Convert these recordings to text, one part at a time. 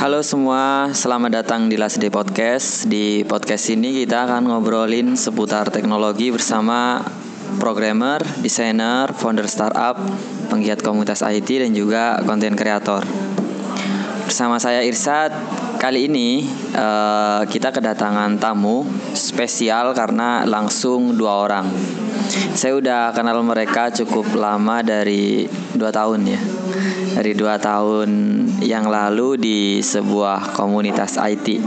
Halo semua, selamat datang di Last Podcast. Di podcast ini kita akan ngobrolin seputar teknologi bersama programmer, desainer, founder startup, penggiat komunitas IT dan juga konten kreator. Bersama saya Irsad, kali ini uh, kita kedatangan tamu spesial karena langsung dua orang. Saya udah kenal mereka cukup lama dari dua tahun ya dari dua tahun yang lalu di sebuah komunitas IT.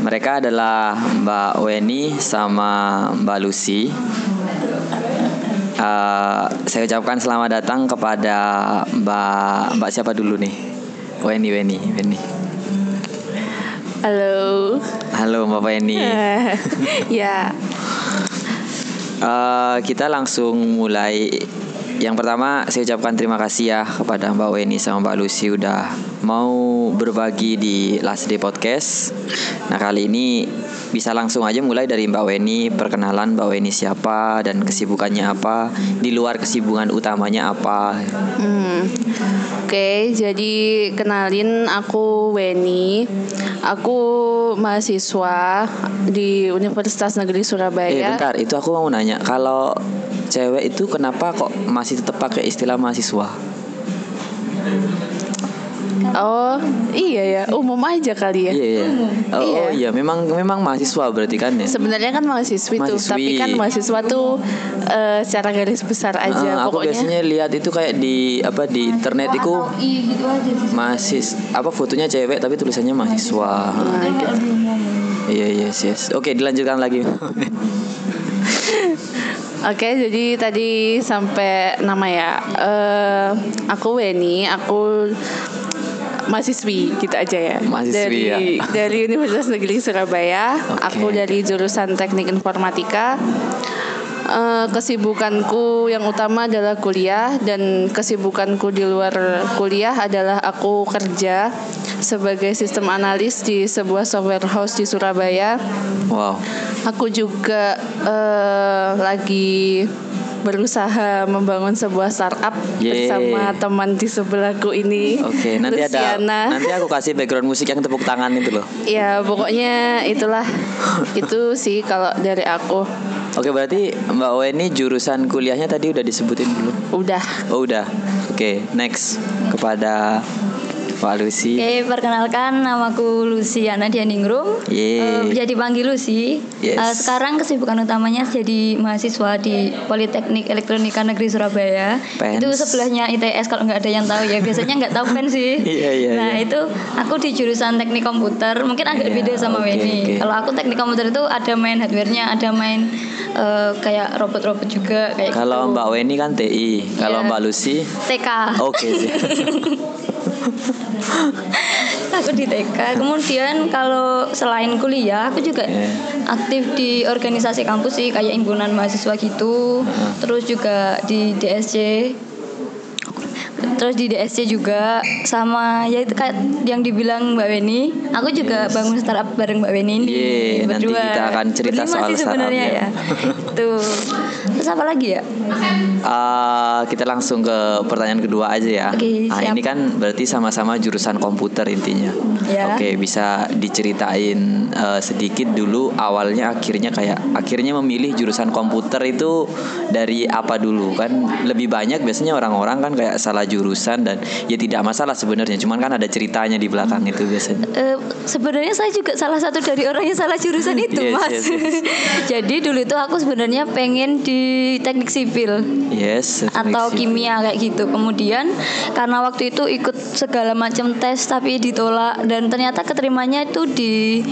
Mereka adalah Mbak Weni sama Mbak Lucy. Uh, saya ucapkan selamat datang kepada Mbak Mbak siapa dulu nih? Weni Weni Weni. Halo. Halo Mbak Weni. ya. Uh, kita langsung mulai yang pertama saya ucapkan terima kasih ya kepada Mbak Weni sama Mbak Lucy udah mau berbagi di Last Day Podcast. Nah kali ini bisa langsung aja mulai dari Mbak Weni perkenalan Mbak Weni siapa dan kesibukannya apa di luar kesibukan utamanya apa. Hmm. Oke okay, jadi kenalin aku Weni. Aku mahasiswa di Universitas Negeri Surabaya. Eh bentar itu aku mau nanya kalau cewek itu kenapa kok masih tetap pakai istilah mahasiswa? Oh iya ya umum aja kali ya. Iya iya. Oh iya, oh, iya. memang memang mahasiswa berarti kan ya. Sebenarnya kan mahasiswi, mahasiswi. tuh, tapi kan mahasiswa tuh uh, secara garis besar aja. Uh, aku pokoknya. biasanya lihat itu kayak di apa di internet itu gitu mahasiswa apa fotonya cewek tapi tulisannya mahasiswa. Nah, gitu. Iya yes yes. Oke dilanjutkan lagi. Oke, jadi tadi sampai nama ya. Uh, aku Weni, aku mahasiswi gitu aja ya. Mahasiswi dari ya. dari Universitas Negeri Surabaya. Okay. Aku dari jurusan Teknik Informatika. Uh, kesibukanku yang utama adalah kuliah dan kesibukanku di luar kuliah adalah aku kerja sebagai sistem analis di sebuah software house di Surabaya. Wow. Aku juga uh, lagi berusaha membangun sebuah startup Yeay. bersama teman di sebelahku ini. Oke, okay, nanti Luciana. ada nanti aku kasih background musik yang tepuk tangan itu loh. Ya, pokoknya itulah itu sih kalau dari aku. Oke, berarti Mbak Weni jurusan kuliahnya tadi udah disebutin dulu? Udah. Oh, udah. Oke, next kepada Pak Lucy. Oke, perkenalkan namaku Luciana Dianingrum. Yeah. Uh, jadi panggil Lucy. Yes. Uh, sekarang kesibukan utamanya jadi mahasiswa di Politeknik Elektronika Negeri Surabaya. Pens. Itu sebelahnya ITS kalau nggak ada yang tahu ya. Biasanya nggak tahu kan sih. Iya, iya, Nah, yeah. itu aku di jurusan Teknik Komputer. Mungkin agak yeah, beda sama okay, Weni. Okay. Kalau aku Teknik Komputer itu ada main hardware-nya, ada main uh, kayak robot-robot juga kayak Kalau gitu. Mbak Weni kan TI, kalau yeah. Mbak Lucy TK. Oke okay, aku di TK kemudian kalau selain kuliah aku juga aktif di organisasi kampus sih kayak himpunan mahasiswa gitu. Uh. terus juga di DSC terus di DSC juga sama ya itu kayak yang dibilang Mbak Weni. Aku juga yes. bangun startup bareng Mbak Weni ini yeah, berdua nanti kita akan cerita Berlima soal sebenarnya ya. tuh terus apa lagi ya? Uh, kita langsung ke pertanyaan kedua aja ya. Okay, nah, ini kan berarti sama-sama jurusan komputer intinya. Ya. oke okay, bisa diceritain uh, sedikit dulu awalnya akhirnya kayak akhirnya memilih jurusan komputer itu dari apa dulu? Kan lebih banyak biasanya orang-orang kan kayak salah jurusan dan ya tidak masalah sebenarnya cuman kan ada ceritanya di belakang itu biasanya uh, sebenarnya saya juga salah satu dari orang yang salah jurusan itu yes, mas yes, yes. jadi dulu itu aku sebenarnya pengen di teknik sipil yes atau sipil. kimia kayak gitu kemudian karena waktu itu ikut segala macam tes tapi ditolak dan ternyata keterimanya itu di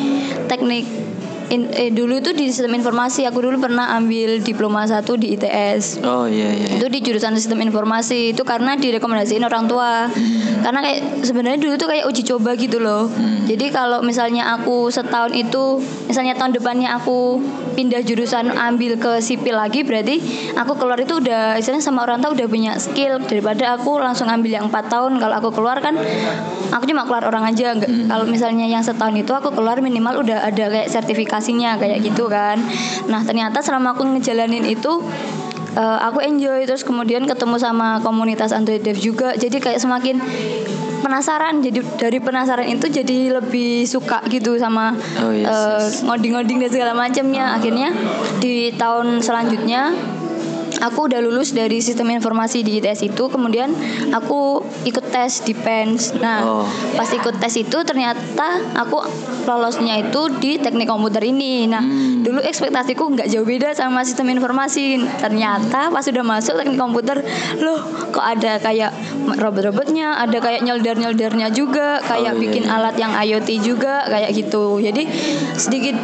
teknik in, eh, dulu itu di sistem informasi. Aku dulu pernah ambil diploma satu di ITS oh iya iya itu di jurusan sistem informasi. Itu karena direkomendasiin orang tua. Hmm. karena kayak sebenarnya dulu tuh kayak uji coba gitu loh. Hmm. jadi kalau misalnya aku setahun itu misalnya tahun depannya aku pindah jurusan ambil ke sipil lagi berarti aku keluar itu udah istilahnya sama orang tua udah punya skill. Daripada aku langsung ambil yang empat tahun kalau aku keluar kan aku cuma keluar orang aja. Nggak hmm. kalau misalnya yang setahun itu aku keluar minimal udah ada kayak sertifikasinya kayak gitu kan. Nah ternyata selama aku ngejalanin itu uh, aku enjoy terus kemudian ketemu sama komunitas Android Dev juga. Jadi kayak semakin penasaran jadi dari penasaran itu jadi lebih suka gitu sama Oh, yes, uh, yes. ngoding-ngoding dan segala macamnya. Akhirnya di tahun selanjutnya aku udah lulus dari sistem informasi di ITS itu kemudian aku ikut tes di PENS nah Oh. pas ikut tes itu ternyata aku lolosnya itu di teknik komputer ini nah Hmm. dulu ekspektasiku nggak jauh beda sama sistem informasi ternyata pas sudah masuk teknik komputer loh kok ada kayak robot-robotnya ada kayak nyelder-nyeldernya juga kayak Oh, iya, bikin iya. alat yang IoT juga kayak gitu jadi sedikit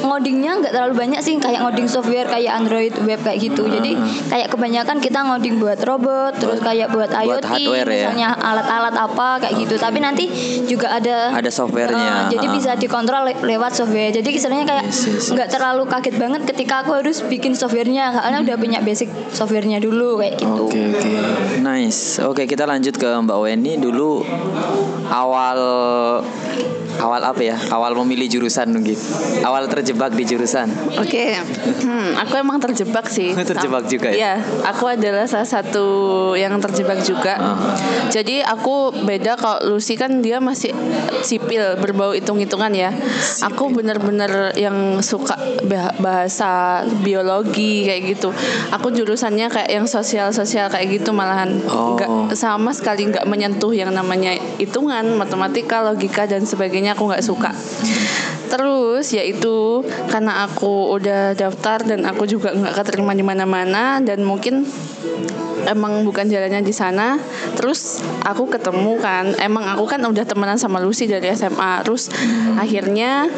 ngodingnya nggak terlalu banyak sih kayak ngoding software kayak Android web kayak gitu jadi kayak kebanyakan kita ngoding buat robot terus kayak buat buat IoT hardware ya? misalnya alat-alat apa kayak gitu tapi nanti juga ada Ada softwarenya. Eh, jadi Ha. bisa dikontrol le- lewat software jadi istilahnya kayak Yes, yes, yes. nggak terlalu kaget banget ketika aku harus bikin softwarenya karena udah punya basic softwarenya dulu kayak gitu Oke oke nice oke kita lanjut ke Mbak Weni dulu awal awal apa ya awal memilih jurusan mungkin awal terjebak di jurusan Oke, hmm, aku emang terjebak sih. Terjebak juga ya? Iya, aku adalah salah satu yang terjebak juga. Ah. Jadi aku beda kalau Lucy kan dia masih sipil berbau hitung-hitungan ya. Aku bener-bener yang suka bah- bahasa biologi kayak gitu. Aku jurusannya kayak yang sosial-sosial kayak gitu malahan Oh. nggak sama sekali nggak menyentuh yang namanya hitungan, matematika, logika dan sebagainya aku nggak suka. Terus yaitu karena aku udah daftar dan aku juga nggak keterima di mana-mana dan mungkin emang bukan jalannya di sana. Terus aku ketemu kan, emang aku kan udah temenan sama Lucy dari SMA. Terus akhirnya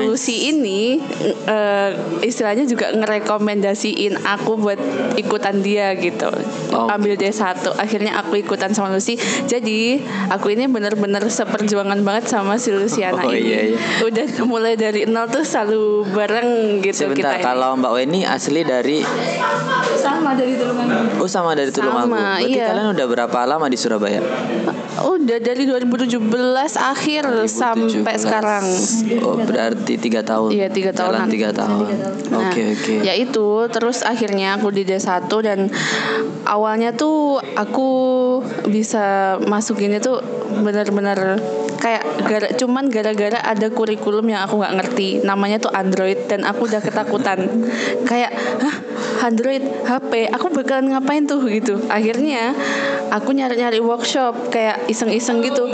Lucy ini eh, istilahnya juga ngerekomendasiin aku buat ikutan dia gitu. Oh. Ambil D1. Akhirnya aku ikutan sama Lucy. Jadi, aku ini bener-bener seperjuangan banget sama si Luciana Oh, ini. iya, iya. Udah mulai dari nol tuh selalu bareng gitu sebentar kita ini. kalau Mbak Weni asli dari sama dari Tulungagung oh sama dari Tulungagung Sama, berarti iya. kalian udah berapa lama di Surabaya Udah dari 2017 akhir sampai 2017. sekarang. oh berarti tiga tahun? Iya, tiga Jalan tahunan. tiga tahun. Nah, oke oke. Ya itu, terus akhirnya aku di D1 dan awalnya tuh aku bisa masuk ini tuh benar-benar kayak gara, cuman gara-gara ada kurikulum yang aku nggak ngerti. Namanya tuh Android dan aku udah ketakutan. Kayak hah Android HP aku bakalan ngapain tuh? Gitu. Akhirnya aku nyari-nyari workshop kayak iseng-iseng gitu.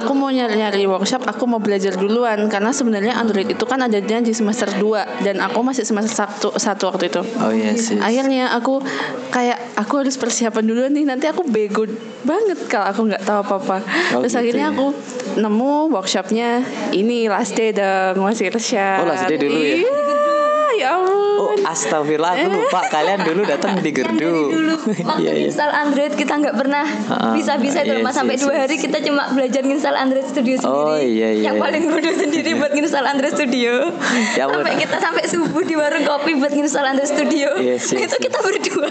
Aku mau nyari-nyari workshop aku mau belajar duluan. Karena sebenarnya Android itu kan adanya di semester 2 dan aku masih semester satu, satu waktu itu. Oh iya sih akhirnya aku kayak aku harus persiapan dulu nih. Nanti aku bego banget kalau aku nggak tahu apa apa Oh, terus gitu akhirnya ya. aku nemu workshopnya. Ini last day dong masih Irsyad Oh, last day dulu ya? Iya ya ampun Oh astagfirullah aku lupa kalian dulu datang di gerdu. dulu waktu Iya iya. install Android kita nggak pernah Ha-ha. bisa-bisa itu Yes, mas sampai yes, dua yes. hari kita cuma belajar install Android Studio sendiri Oh, iya, iya, yang iya. paling bodoh sendiri buat install Android Studio Ya sampai kita sampai subuh di warung kopi buat install Android Studio Yes, yes, itu kita berdua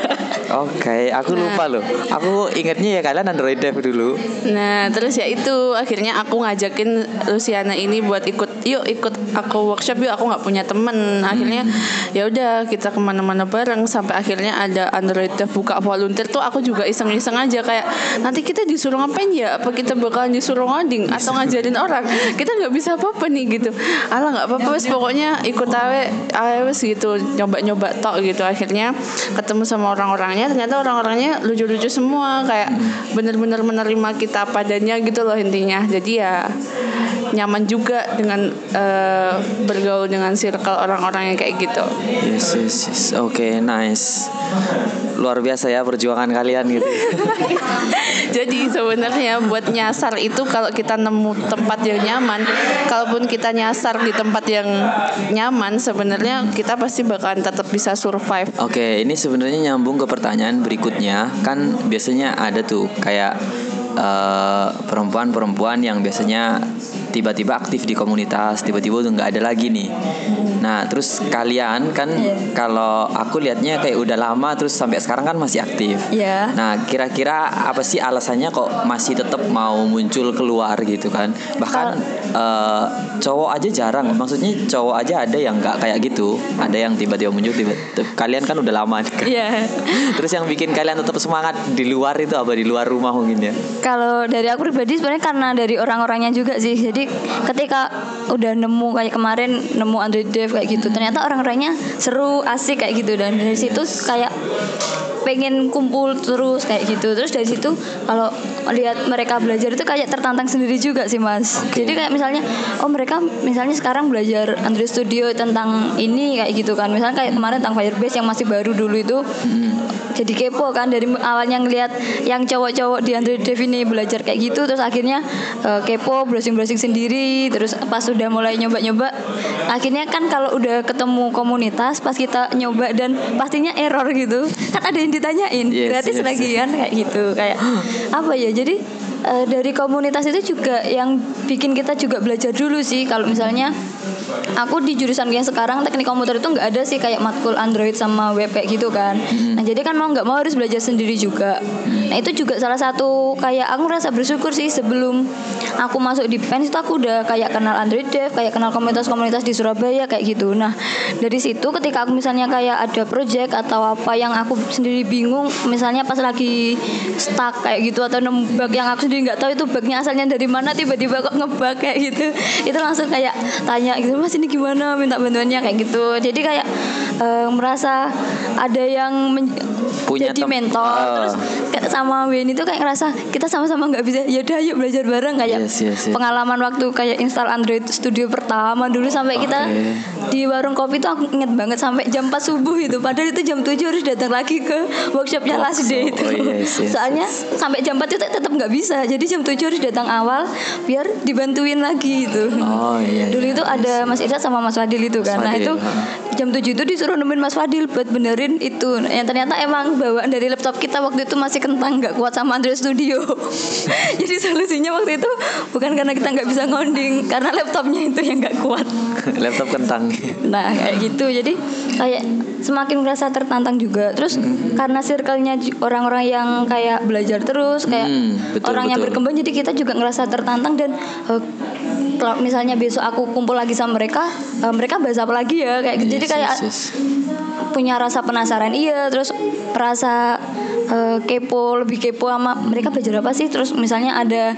Oke, aku lupa loh. Aku ingetnya ya kalian Android Dev dulu. Nah terus ya itu akhirnya aku ngajakin Luciana ini buat ikut yuk ikut aku workshop yuk aku nggak punya temen akhirnya ya udah kita ke mana-mana bareng. Sampai akhirnya ada Android buka volunteer tuh aku juga iseng-iseng aja. Kayak nanti kita disuruh ngapain ya? Apa kita bakalan disuruh ngoding atau ngajarin orang? Kita nggak bisa apa-apa nih gitu. Alah nggak apa-apa wes. Pokoknya ikut awe awe gitu. Nyoba-nyoba tok gitu. Akhirnya ketemu sama orang-orangnya. Ternyata orang-orangnya lucu-lucu semua. Kayak bener-bener menerima kita padanya gitu loh intinya. Jadi ya nyaman juga dengan eh, bergaul dengan circle orang-orang yang kayak gitu Yes, yes, yes. Oke, nice. Luar biasa ya perjuangan kalian gitu. Jadi sebenarnya buat nyasar itu kalau kita nemu tempat yang nyaman, kalaupun kita nyasar di tempat yang nyaman, sebenarnya kita pasti bakalan tetap bisa survive. Oke, ini sebenarnya nyambung ke pertanyaan berikutnya. Kan biasanya ada tuh kayak eh, perempuan-perempuan yang biasanya tiba-tiba aktif di komunitas, tiba-tiba udah nggak ada lagi nih. Nah, terus kalian kan Iya. kalau aku lihatnya kayak udah lama terus sampai sekarang kan masih aktif. Iya. Nah, kira-kira apa sih alasannya kok masih tetap mau muncul keluar gitu kan? Bahkan eh, cowok aja jarang. Maksudnya cowok aja ada yang nggak kayak gitu. Ada yang tiba-tiba muncul. Tiba kalian kan udah lama kan. Iya. Terus yang bikin kalian tetap semangat di luar itu apa? Di luar rumah mungkin ya? Kalau dari aku pribadi sebenarnya karena dari orang-orangnya juga sih. Jadi ketika udah nemu kayak kemarin nemu Android Dev kayak gitu, ternyata orang-orangnya seru, asik kayak gitu. Dan dari situ kayak pengen kumpul terus kayak gitu. Terus dari situ kalau lihat mereka belajar itu kayak tertantang sendiri juga sih Mas. Oke. Jadi kayak misalnya oh mereka misalnya sekarang belajar Android Studio tentang ini kayak gitu kan. Misalnya kayak kemarin tentang Firebase yang masih baru dulu itu jadi kepo kan dari awalnya ngelihat yang cowok-cowok di Android Dev ini belajar kayak gitu terus akhirnya eh, kepo browsing-browsing sendiri terus pas udah mulai nyoba-nyoba akhirnya kan kalau udah ketemu komunitas pas kita nyoba dan pastinya error gitu kan ada yang ditanyain Yes, gratis yes, lagi kan kayak gitu kayak apa ya jadi eh, dari komunitas itu juga yang bikin kita juga belajar dulu sih kalau misalnya aku di jurusan yang sekarang teknik komputer itu nggak ada sih kayak matkul Android sama web kayak gitu kan. Nah jadi kan mau nggak mau harus belajar sendiri juga. Nah itu juga salah satu kayak aku ngerasa bersyukur sih sebelum aku masuk di PEN itu aku udah kayak kenal Android Dev, kayak kenal komunitas-komunitas di Surabaya kayak gitu. Nah dari situ ketika aku misalnya kayak ada project atau apa yang aku sendiri bingung, misalnya pas lagi stuck kayak gitu atau nemu bug yang aku sendiri nggak tahu itu bugnya asalnya dari mana tiba-tiba kok ngebug kayak gitu, itu langsung kayak tanya gitu mas ini gimana minta bantuannya kayak gitu. Jadi kayak eh, merasa ada yang men- Punya jadi mentor Ah. terus kayak sama Wen itu kayak ngerasa kita sama-sama nggak bisa ya udah yuk belajar bareng kayak Yes, yes, yes. pengalaman waktu kayak install Android Studio pertama dulu sampai kita Oke. di warung kopi itu aku inget banget sampai jam 4 subuh itu padahal itu jam 7 harus datang lagi ke workshopnya last day itu Oh, yes, yes, soalnya sampai jam 4 itu tetap nggak bisa jadi jam 7 harus datang awal biar dibantuin lagi itu Oh iya. Dulu iya. itu ada Mas Irsad sama Mas Fadil itu kan. Nah, Fadil, itu ha. jam 7 itu disuruh nemuin Mas Fadil buat benerin itu. Yang ternyata emang bawaan dari laptop kita waktu itu masih kentang nggak kuat sama Android Studio. Jadi solusinya waktu itu bukan karena kita nggak bisa ngoding, karena laptopnya itu yang nggak kuat. Laptop kentang. Nah kayak gitu jadi kayak semakin merasa tertantang juga terus karena circle-nya orang-orang yang kayak belajar terus kayak Hmm, betul, orang yang betul. berkembang jadi kita juga ngerasa tertantang dan eh, kalau misalnya besok aku kumpul lagi sama mereka eh, mereka bahas apa lagi ya? Kayak gitu. Jadi Yes, kayak yes, yes. punya rasa penasaran. Iya terus rasa eh, kepo lebih kepo sama mereka belajar apa sih? Terus misalnya ada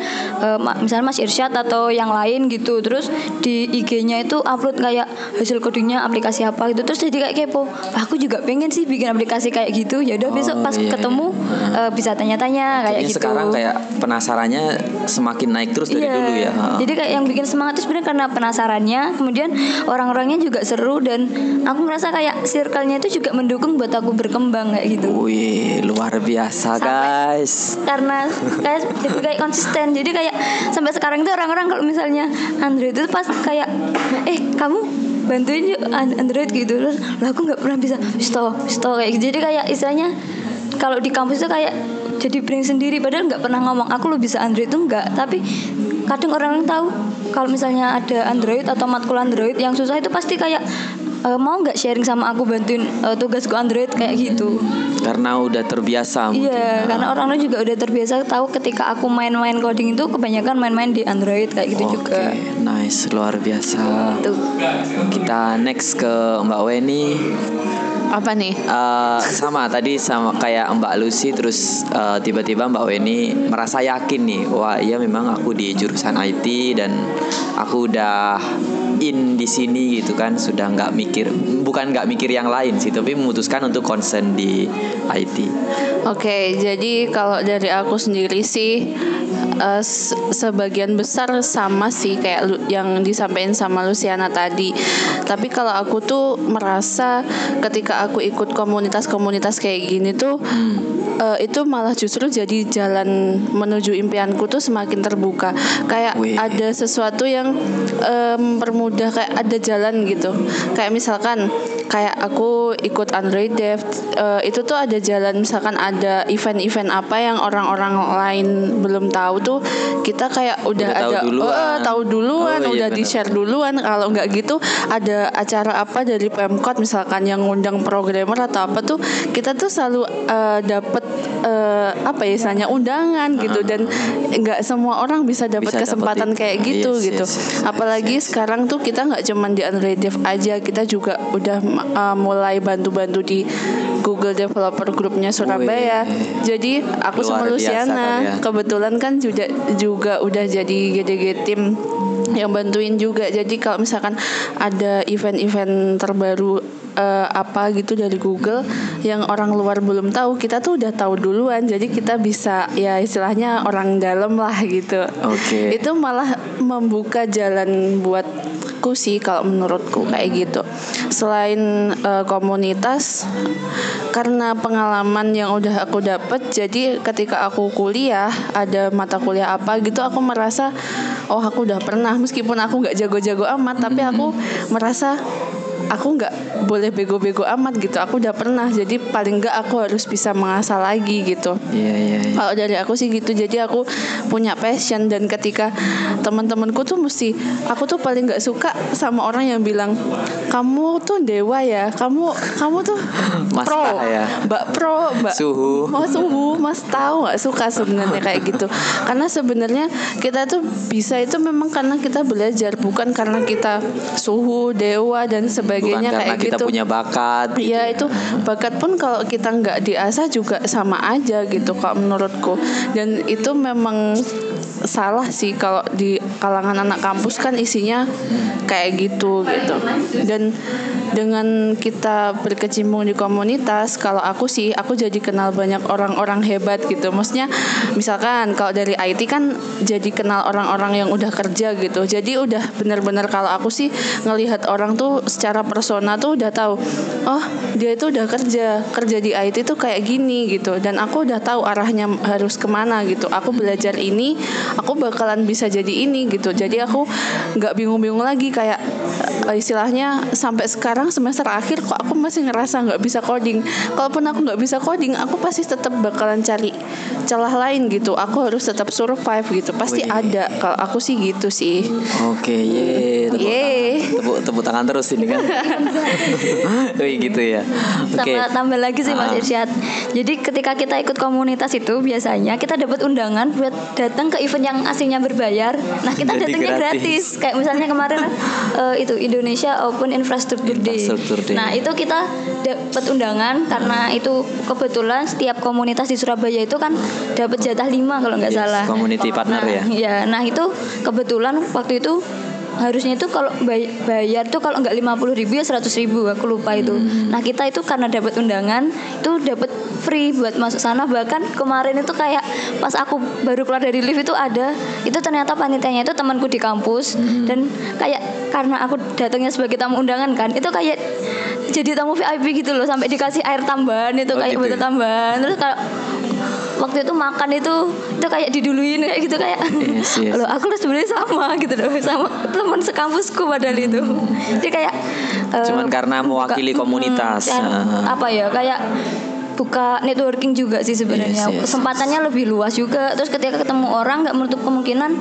ma- misalnya Mas Irsyad atau yang lain gitu. Terus di IG-nya itu upload kayak hasil codingnya aplikasi apa gitu. Terus jadi kayak kepo. Aku juga pengen sih bikin aplikasi kayak gitu. Ya udah besok Oh, pas iya, ketemu eh, bisa tanya-tanya kayak Jadi gitu. sekarang kayak penasarannya semakin naik terus dari Iya. dulu ya. Jadi kayak yang bikin semangat itu sebenarnya karena penasarannya, kemudian orang-orangnya juga seru dan aku merasa kayak circle-nya itu juga mendukung buat aku berkembang kayak gitu. Wih, luar biasa guys. Karena kayak kayak konsisten. Jadi kayak sampai sekarang itu orang-orang kalau misalnya Android itu pas kayak eh kamu bantuin yuk An- Android gitu terus lah aku nggak pernah bisa stop stop kayak gitu jadi kayak istilahnya kalau di kampus itu kayak jadi brand sendiri padahal nggak pernah ngomong aku lo bisa Android itu enggak tapi kadang orang tahu kalau misalnya ada Android atau matkul Android yang susah itu pasti kayak "Eh, mau nggak sharing sama aku bantuin eh, tugasku Android kayak gitu Karena udah terbiasa mungkin. Iya, karena orang-orang juga udah terbiasa tahu ketika aku main-main coding itu kebanyakan main-main di Android kayak gitu Oke, juga. nice, luar biasa. Tuh. Kita next ke Mbak Weni. Apa nih? Eh, sama tadi sama kayak Mbak Lucy terus eh, tiba-tiba Mbak Weni merasa yakin nih wah iya memang aku di jurusan IT dan aku udah in di sini gitu kan sudah nggak mikir bukan nggak mikir yang lain sih tapi memutuskan untuk concern di IT Oke, jadi kalau dari aku sendiri sih se- sebagian besar sama sih kayak yang disampaikan sama Luciana tadi. Tapi kalau aku tuh merasa ketika aku ikut komunitas-komunitas kayak gini tuh eh, itu malah justru jadi jalan menuju impianku tuh semakin terbuka. Kayak Wih. ada sesuatu yang eh, mempermudah kayak ada jalan gitu. Kayak misalkan kayak aku ikut Android Dev uh, itu tuh ada jalan misalkan ada event-event apa yang orang-orang lain belum tahu tuh kita kayak udah, Udah tahu ada duluan. uh, tahu duluan Oh, iya, udah di benar. share duluan kalau nggak gitu ada acara apa dari Pemkot misalkan yang ngundang programmer atau apa tuh kita tuh selalu uh, dapat uh, apa ya istilahnya undangan gitu dan nggak semua orang bisa dapat kesempatan dapet itu. kayak gitu Yes, gitu yes, yes, apalagi sekarang tuh kita nggak cuman di Android Dev aja kita juga udah uh, mulai bantu-bantu di Google Developer Groupnya Surabaya Wih. jadi aku sama Luar biasa Luciana kebetulan kan juga juga udah jadi GDG tim yang bantuin juga. Jadi kalau misalkan ada event-event terbaru eh, apa gitu dari Google yang orang luar belum tahu kita tuh udah tahu duluan. Jadi kita bisa ya istilahnya orang dalam lah gitu. Oke. itu malah membuka jalan buatku sih kalau menurutku kayak gitu. Selain eh, komunitas karena pengalaman yang udah aku dapat jadi ketika aku kuliah ada mata kuliah apa gitu aku merasa oh aku udah pernah. Meskipun aku nggak jago-jago amat tapi aku merasa aku nggak boleh bego-bego amat gitu aku udah pernah jadi paling nggak aku harus bisa mengasah lagi gitu Iya iya. iya. kalau dari aku sih gitu jadi aku punya passion dan ketika teman-temanku tuh mesti aku tuh paling nggak suka sama orang yang bilang kamu tuh dewa ya kamu kamu tuh Mas pro ya. mbak pro mbak Suhu. mas suhu mas tahu nggak suka sebenarnya kayak gitu karena sebenarnya kita tuh bisa itu memang karena kita belajar bukan karena kita suhu dewa dan Bukan sebagainya karena kayak kita gitu punya bakat. gitu Iya ya. itu bakat pun kalau kita nggak diasah juga sama aja gitu kalau menurutku dan itu memang salah sih kalau di kalangan anak kampus kan isinya kayak gitu gitu. Dan dengan kita berkecimpung di komunitas kalau aku sih aku jadi kenal banyak orang-orang hebat gitu. Maksudnya misalkan kalau dari IT kan jadi kenal orang-orang yang udah kerja gitu. Jadi udah benar-benar kalau aku sih ngelihat orang tuh secara persona tuh udah tahu oh dia itu udah kerja kerja di IT tuh kayak gini gitu. Dan aku udah tahu arahnya harus ke mana gitu. Aku belajar ini aku bakalan bisa jadi ini gitu jadi aku nggak bingung-bingung lagi kayak eh, istilahnya sampai sekarang semester akhir kok aku masih ngerasa nggak bisa coding kalaupun aku nggak bisa coding aku pasti tetap bakalan cari celah lain gitu aku harus tetap survive gitu pasti Wih. ada kalau aku sih gitu sih Oke, ye, tepuk tangan. Tepuk, tepuk tangan terus ini kan. Wih, gitu ya. Oke. Sama tambah lagi sih Mas Ah. Irsyad. Jadi ketika kita ikut komunitas itu biasanya kita dapat undangan buat datang ke event yang aslinya berbayar. Nah kita Jadi datangnya gratis. gratis. Kayak misalnya kemarin eh, itu Indonesia Open Infrastructure Day. Infrastructure Day. Nah itu kita dapat undangan karena itu kebetulan setiap komunitas di Surabaya itu kan dapat jatah lima kalau nggak Yes, salah. community partner nah, ya. Iya, nah itu kebetulan waktu itu harusnya itu kalau bay- bayar tuh kalau nggak lima puluh ribu ya seratus ribu aku lupa itu. Hmm. Nah kita itu karena dapat undangan itu dapat free buat masuk sana bahkan kemarin itu kayak pas aku baru keluar dari lift itu ada itu ternyata panitianya itu temanku di kampus Hmm. dan kayak karena aku datangnya sebagai tamu undangan kan itu kayak jadi tamu VIP gitu loh sampai dikasih air tambahan itu Oh, kayak gitu botol ya? tambahan terus kayak waktu itu makan itu itu kayak diduluin kayak gitu kayak Yes, yes. loh aku sebenarnya sama gitu loh sama teman sekampusku padahal itu jadi kayak eh, Cuman karena mewakili buka- komunitas. mm, dan Ah. apa ya kayak buka networking juga sih sebenarnya Yes, yes. kesempatannya lebih luas juga terus ketika ketemu orang nggak menutup kemungkinan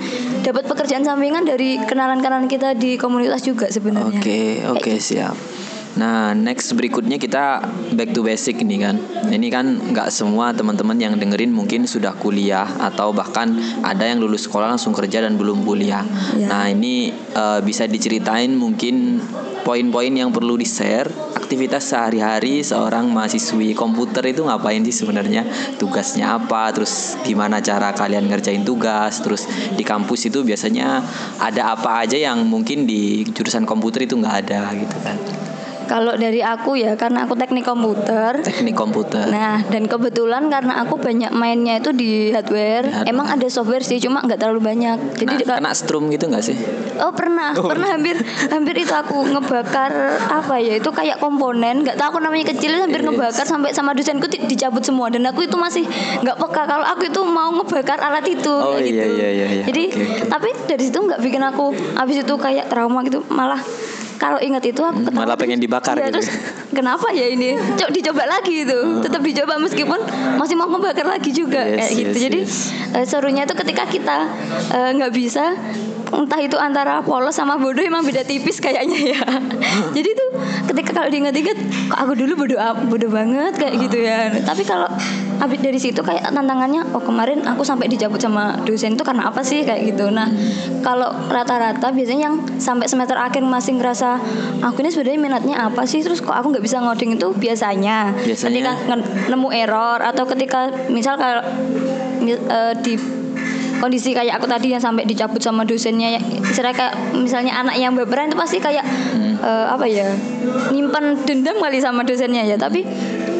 dapat pekerjaan sampingan dari kenalan-kenalan kita di komunitas juga sebenarnya Oke, oke siap. Nah, next berikutnya kita back to basic ini kan. Ini kan nggak semua teman-teman yang dengerin mungkin sudah kuliah atau bahkan ada yang lulus sekolah langsung kerja dan belum kuliah. Ya. Nah, ini eh, bisa diceritain mungkin poin-poin yang perlu di-share aktivitas sehari-hari seorang mahasiswi komputer itu ngapain sih sebenarnya tugasnya apa terus gimana cara kalian ngerjain tugas terus di kampus itu biasanya ada apa aja yang mungkin di jurusan komputer itu nggak ada gitu kan kalau dari aku ya karena aku teknik komputer teknik komputer Nah, dan kebetulan karena aku banyak mainnya itu di hardware, Di hardware. emang ada software sih, cuma nggak terlalu banyak. kena, Jadi di- kena strum gitu nggak sih oh pernah, pernah hampir hampir itu aku ngebakar apa ya? Itu kayak komponen, nggak tahu aku namanya kecil, hampir Yes. ngebakar sampai sama dosenku di- dicabut semua. Dan aku itu masih nggak peka kalau aku itu mau ngebakar alat itu Oh, iya, gitu. iya, iya, iya. Jadi Oke, oke. tapi dari situ nggak bikin aku habis itu kayak trauma gitu, malah kalau ingat itu aku Hmm, ketawa malah pengen dibakar Iya, gitu. terus kenapa ya ini? Cok, dicoba lagi itu. Tetap dicoba meskipun masih mau membakar lagi juga Yes, kayak gitu. yes, jadi yes. eh, serunya itu ketika kita eh, nggak bisa entah itu antara polos sama bodoh emang beda tipis kayaknya ya. Jadi tuh ketika kalau diingat-ingat kok aku dulu bodoh bodoh banget kayak gitu ya. Tapi kalau habis dari situ kayak tantangannya oh kemarin aku sampai dicabut sama dosen itu karena apa sih? Kayak gitu. Nah kalau rata-rata biasanya yang sampai semester akhir masih ngerasa aku ini sebenarnya minatnya apa sih? Terus kok aku nggak bisa ngoding itu? Biasanya, Biasanya? ketika nemu error atau ketika misal kalau eh, di kondisi kayak aku tadi yang sampai dicabut sama dosennya ya, istilahnya kayak misalnya anak yang baperan itu pasti kayak eh, apa ya nyimpan dendam kali sama dosennya ya. Tapi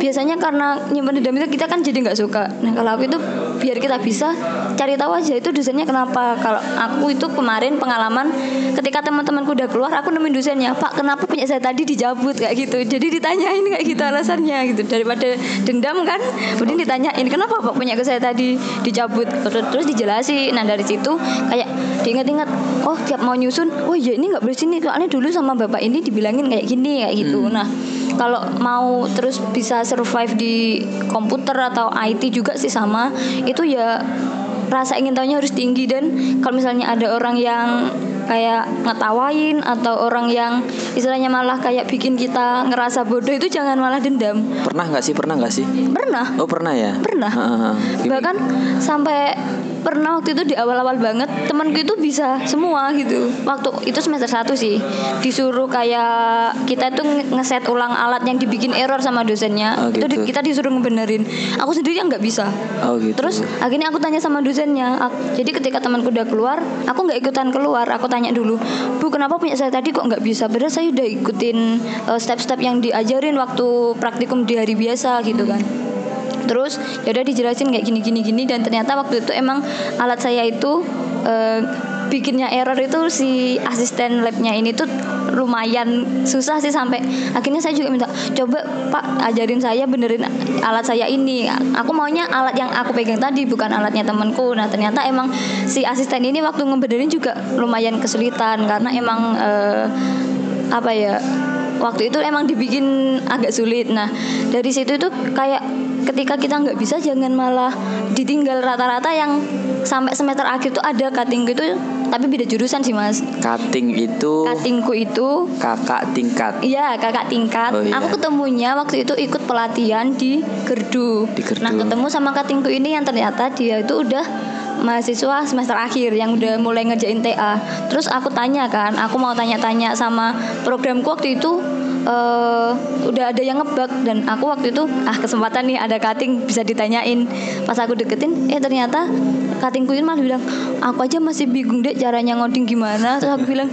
biasanya karena nyimpan dendam itu kita kan jadi nggak suka. Nah kalau aku itu biar kita bisa cari tahu aja itu dosennya kenapa. Kalau aku itu kemarin pengalaman ketika teman-temanku udah keluar aku nemuin dosennya pak kenapa punya saya tadi dijabut kayak gitu. Jadi ditanyain kayak gitu alasannya gitu. Daripada dendam kan kemudian ditanyain kenapa pak punya ke saya tadi dicabut? Terus, terus dijelasin. Nah dari situ kayak diingat-ingat oh tiap mau nyusun oh iya ini nggak boleh sini soalnya dulu sama bapak ini dibilangin kayak gini kayak gitu. Nah kalau mau terus bisa survive di komputer atau IT juga sih sama. Itu ya rasa ingin tahunya harus tinggi. Dan kalau misalnya ada orang yang kayak ngetawain atau orang yang istilahnya malah kayak bikin kita ngerasa bodoh itu jangan malah dendam Pernah nggak sih? Pernah nggak sih? pernah Oh pernah ya? Pernah. Gini. bahkan sampai pernah waktu itu di awal-awal banget temanku itu bisa semua gitu waktu itu semester satu sih disuruh kayak kita tuh nge- ngeset ulang alat yang dibikin error sama dosennya Oh, itu di- gitu. kita disuruh ngebenerin aku sendiri yang nggak bisa Oh gitu. Terus akhirnya aku tanya sama dosennya. Ak- Jadi ketika temanku udah keluar, aku nggak ikutan keluar. Aku tanya dulu, Bu kenapa punya saya tadi kok nggak bisa? Padahal saya udah ikutin eh, step-step yang diajarin waktu praktikum di hari biasa gitu kan. Terus ya udah dijelasin kayak gini gini gini dan ternyata waktu itu emang alat saya itu eh, bikinnya error itu si asisten labnya ini tuh lumayan susah sih sampai akhirnya saya juga minta coba Pak ajarin saya benerin alat saya ini. Aku maunya alat yang aku pegang tadi bukan alatnya temanku. Nah ternyata emang si asisten ini waktu ngebenerin juga lumayan kesulitan karena emang eh, apa ya waktu itu emang dibikin agak sulit. Nah dari situ itu kayak ketika kita nggak bisa jangan malah ditinggal rata-rata yang sampai semester akhir tuh ada cutting gitu tapi beda jurusan sih mas Cutting itu cuttingku itu kakak tingkat. Iya kakak tingkat. Oh, iya. Aku ketemunya waktu itu ikut pelatihan di Gerdu. Di Gerdu. Nah ketemu sama katingku ini yang ternyata dia itu udah mahasiswa semester akhir yang udah mulai ngerjain TA. Terus aku tanya kan, aku mau tanya-tanya sama programku waktu itu eh udah ada yang ngebug dan aku waktu itu ah kesempatan nih ada cutting bisa ditanyain. Pas aku deketin eh ternyata cuttingku ini malah bilang aku aja masih bingung deh caranya ngoding gimana. Terus aku bilang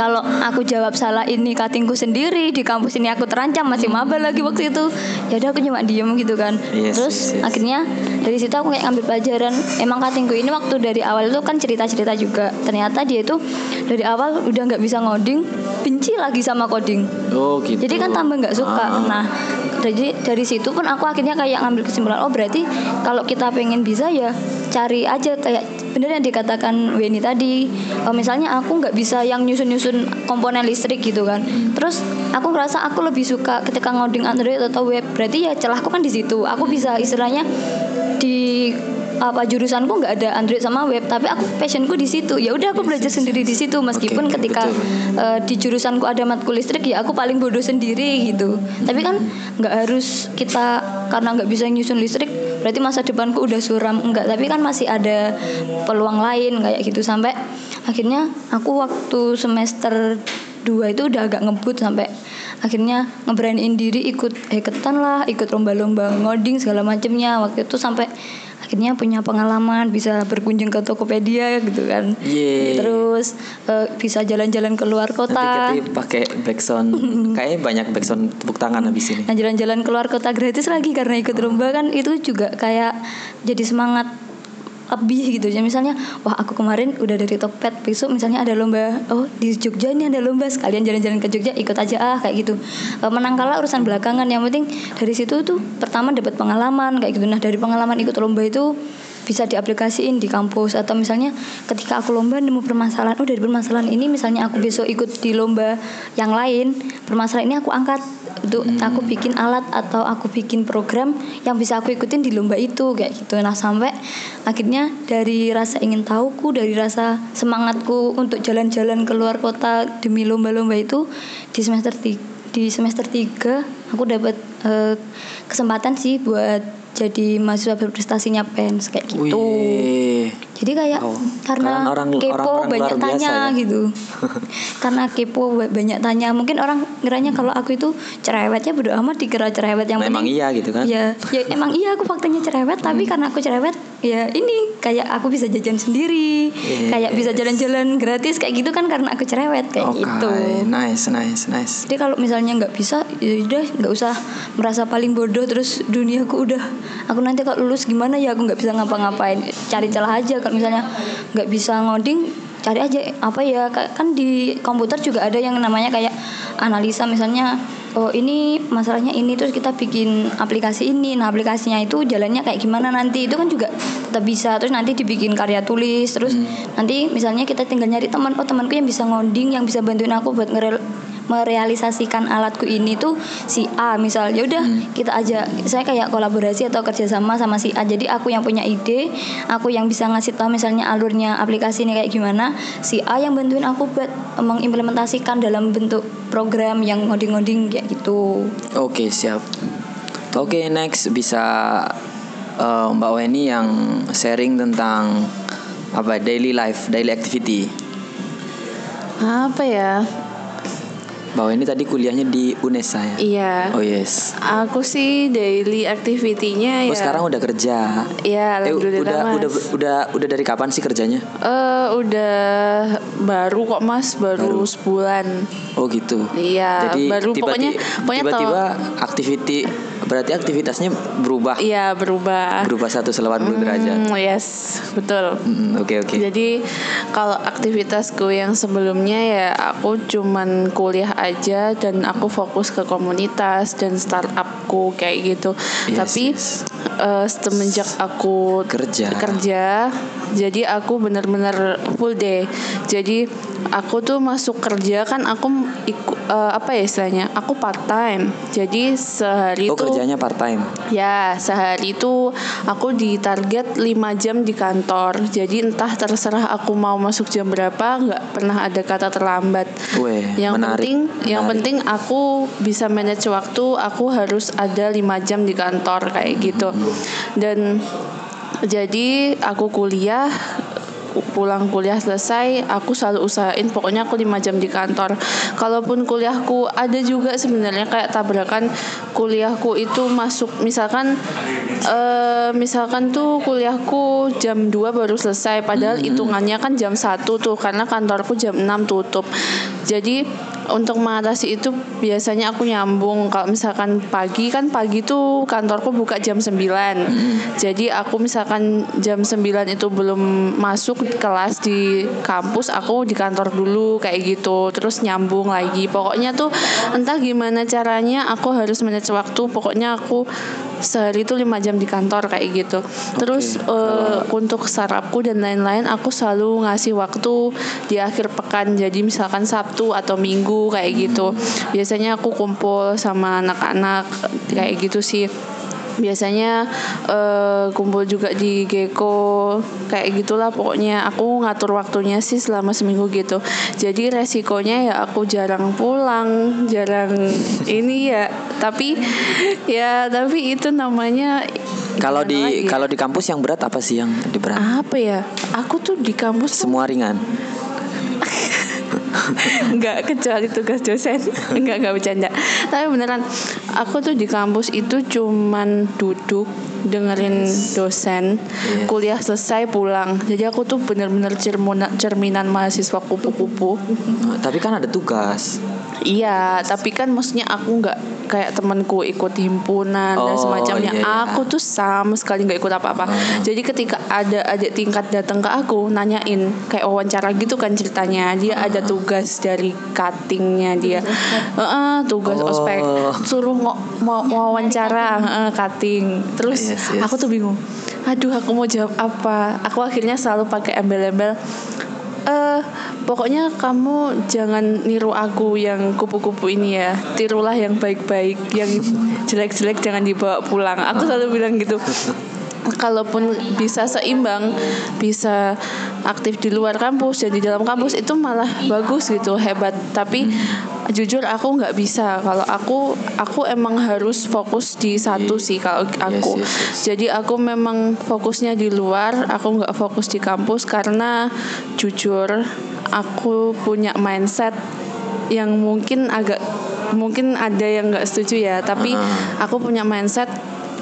kalau aku jawab salah ini cuttingku sendiri di kampus ini aku terancam masih maba lagi waktu itu. Ya udah aku cuma diem gitu kan. Yes, terus yes, yes. akhirnya dari situ aku kayak ngambil pelajaran. Emang cuttingku ini waktu dari awal itu kan cerita-cerita juga. Ternyata dia itu dari awal udah nggak bisa ngoding benci lagi sama coding. Oh gitu. Jadi kan tambah nggak suka. Ah. Nah, dari dari situ pun aku akhirnya kayak ngambil kesimpulan, oh berarti kalau kita pengen bisa ya cari aja kayak bener yang dikatakan Weni tadi. Oh, misalnya aku nggak bisa yang nyusun-nyusun komponen listrik gitu kan. Terus aku ngerasa aku lebih suka ketika ngoding Android atau web. Berarti ya celahku kan di situ. Aku bisa istilahnya di apa jurusanku nggak ada Android sama web tapi aku passionku di situ. Ya udah aku belajar sendiri di situ meskipun Oke, ketika betul. eh, di jurusanku ada matkul listrik ya aku paling bodoh sendiri gitu. Tapi kan nggak harus kita karena nggak bisa nyusun listrik berarti masa depanku udah suram. Enggak tapi kan masih ada peluang lain kayak gitu. Sampai akhirnya aku waktu semester 2 itu udah agak ngebut sampai akhirnya ngeberaniin diri ikut hackathon lah ikut lomba-lomba ngoding segala macemnya. Waktu itu sampai akhirnya punya pengalaman bisa berkunjung ke Tokopedia gitu kan Yeay. terus eh, bisa jalan-jalan keluar kota Nanti kita pakai backsound. Kayaknya banyak backsound tepuk tangan habis ini. Nah jalan-jalan keluar kota gratis lagi karena ikut lomba kan itu juga kayak jadi semangat lebih gitu ya misalnya wah aku kemarin udah dari Tokped besok misalnya ada lomba oh di Jogja ini ada lomba sekalian jalan-jalan ke Jogja ikut aja ah kayak gitu. Eh, menang kalah urusan belakangan. Yang penting dari situ tuh pertama dapat pengalaman kayak gitu. Nah dari pengalaman ikut lomba itu bisa diaplikasiin di kampus. Atau misalnya ketika aku lomba nemu permasalahan oh dari permasalahan ini misalnya aku besok ikut di lomba yang lain permasalahan ini aku angkat. Itu aku bikin alat atau aku bikin program yang bisa aku ikutin di lomba itu kayak gitu. Nah sampai akhirnya dari rasa ingin tahuku dari rasa semangatku untuk jalan-jalan keluar kota demi lomba-lomba itu di semester tiga, di semester 3 aku dapat eh, kesempatan sih buat jadi mahasiswa berprestasinya PENS kayak gitu. Wih. Jadi kayak Wow. karena Kalian orang- kepo orang-orang banyak luar biasa tanya ya. gitu. karena kepo ba- banyak tanya. Mungkin orang ngiranya kalau aku itu cerewet ya bodo amat dikira cerewet yang Memang penting. iya gitu kan? Ya, ya emang iya aku faktanya cerewet tapi karena aku cerewet ya ini kayak aku bisa jajan sendiri, kayak bisa jalan-jalan gratis kayak gitu kan karena aku cerewet kayak Oke, gitu. nice, nice, nice. Jadi kalau misalnya nggak bisa, ya udah nggak usah merasa paling bodoh terus duniaku udah aku nanti kalau lulus gimana ya? Aku nggak bisa ngapa-ngapain. Cari celah aja. Kalau misalnya nggak bisa ngoding cari aja apa ya? Ka- kan di komputer juga ada yang namanya kayak analisa. Misalnya oh ini masalahnya ini terus kita bikin aplikasi ini. Nah aplikasinya itu jalannya kayak gimana nanti? Itu kan juga tetap bisa. Terus nanti dibikin karya tulis. Terus nanti misalnya kita tinggal nyari teman. Oh temanku yang bisa ngoding yang bisa bantuin aku buat ngerel merealisasikan alatku ini tuh si A misal ya udah kita aja saya kayak kolaborasi atau kerjasama sama si A jadi aku yang punya ide aku yang bisa ngasih tahu misalnya alurnya aplikasi ini kayak gimana si A yang bantuin aku buat mengimplementasikan dalam bentuk program yang ngoding-ngoding kayak gitu Oke, siap. Oke, next bisa eh, Mbak Weni yang sharing tentang apa daily life, daily activity. Apa ya? Mbak Weni tadi kuliahnya di UNESA ya? Iya. Oh yes. Aku sih daily activity-nya Oh ya. sekarang udah kerja. Iya, Eh, udah, Mas. udah udah udah dari kapan sih kerjanya? Eh, udah baru kok Mas, baru, sebulan. Oh gitu. Iya, Jadi baru tiba-tiba, pokoknya pokoknya tiba-tiba aktiviti berarti aktivitasnya berubah Iya, berubah. berubah 180 derajat. Hmm, yes, betul. Mm, Oke oke. Jadi kalau aktivitasku yang sebelumnya ya aku cuman kuliah aja dan aku fokus ke komunitas dan startupku kayak gitu. Yes, Tapi yes. eh, semenjak aku Kerja. kerja, jadi aku benar-benar full day. Jadi aku tuh masuk kerja kan aku ikut apa ya istilahnya? Aku part time. Jadi sehari Oh tuh kerjanya part time. Ya, sehari itu aku ditarget 5 jam di kantor. Jadi entah terserah aku mau masuk jam berapa, nggak pernah ada kata terlambat. Weh, yang menarik, penting, yang menarik. penting aku bisa manage waktu. Aku harus ada 5 jam di kantor kayak gitu. Dan jadi aku kuliah pulang kuliah selesai aku selalu usahain pokoknya aku 5 jam di kantor. Kalaupun kuliahku ada juga sebenarnya kayak tabrakan kuliahku itu masuk misalkan eh misalkan tuh kuliahku jam 2 baru selesai padahal hitungannya kan jam 1 tuh karena kantorku jam 6 tutup. Jadi untuk mengatasi itu biasanya aku nyambung. Kalau misalkan pagi kan pagi tuh kantorku buka jam 9 jadi aku misalkan jam 9 itu belum masuk kelas di kampus aku di kantor dulu kayak gitu. Terus nyambung lagi. Pokoknya tuh entah gimana caranya aku harus manage waktu. Pokoknya aku sehari itu lima jam di kantor kayak gitu. Terus eh, untuk startupku dan lain-lain aku selalu ngasih waktu di akhir pekan. Jadi misalkan Sabtu atau Minggu kayak gitu. Biasanya aku kumpul sama anak-anak kayak gitu sih biasanya eh, kumpul juga di Geko kayak gitulah pokoknya. Aku ngatur waktunya sih selama seminggu gitu. Jadi resikonya ya aku jarang pulang jarang ini ya. Tapi ya tapi itu namanya Kalau di kalau di kampus yang berat apa sih yang di berat? apa ya? Aku tuh di kampus Semua ringan. Nggak kecuali tugas dosen. Nggak nggak bercanda. Tapi beneran aku tuh di kampus itu cuman duduk dengerin dosen. Yes. kuliah selesai pulang. Jadi aku tuh bener-bener cerminan, cerminan mahasiswa kupu-kupu. Oh, Tapi kan ada tugas. iya tapi kan maksudnya aku nggak kayak temanku ikut himpunan dan Oh, semacamnya. iya, iya. aku tuh sama sekali nggak ikut apa-apa. Jadi ketika ada adik tingkat datang ke aku nanyain kayak wawancara gitu kan ceritanya. Dia ada tugas dari cuttingnya dia. Heeh, tugas Oh. ospek suruh mau mau wawancara heeh, cutting. Terus Yes, yes. aku tuh bingung. Aduh aku mau jawab apa? Aku akhirnya selalu pakai embel-embel. Eh pokoknya kamu jangan niru aku yang kupu-kupu ini ya. Tirulah yang baik-baik yang jelek-jelek jangan dibawa pulang. Aku selalu bilang gitu kalaupun bisa seimbang bisa aktif di luar kampus dan di dalam kampus itu malah bagus gitu hebat. Tapi jujur aku nggak bisa. Kalau aku aku emang harus fokus di satu sih kalau aku. Yes, yes, yes. jadi aku memang fokusnya di luar aku nggak fokus di kampus karena jujur aku punya mindset yang mungkin agak mungkin ada yang nggak setuju ya. Tapi Ah. aku punya mindset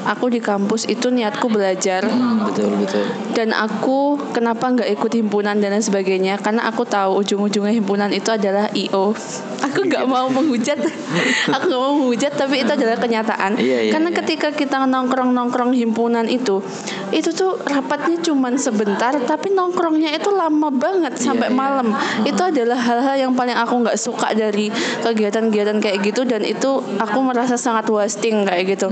aku di kampus itu niatku belajar. Hmm, betul betul. dan aku kenapa nggak ikut himpunan dan lain sebagainya? Karena aku tahu ujung-ujungnya himpunan itu adalah io aku nggak mau menghujat. Aku nggak mau menghujat tapi itu adalah kenyataan. Iya, iya, karena iya. ketika kita nongkrong nongkrong himpunan itu itu tuh rapatnya cuman sebentar tapi nongkrongnya itu lama banget sampai iya. malam. Itu adalah hal-hal yang paling aku nggak suka dari kegiatan-kegiatan kayak gitu dan itu aku merasa sangat wasting kayak gitu.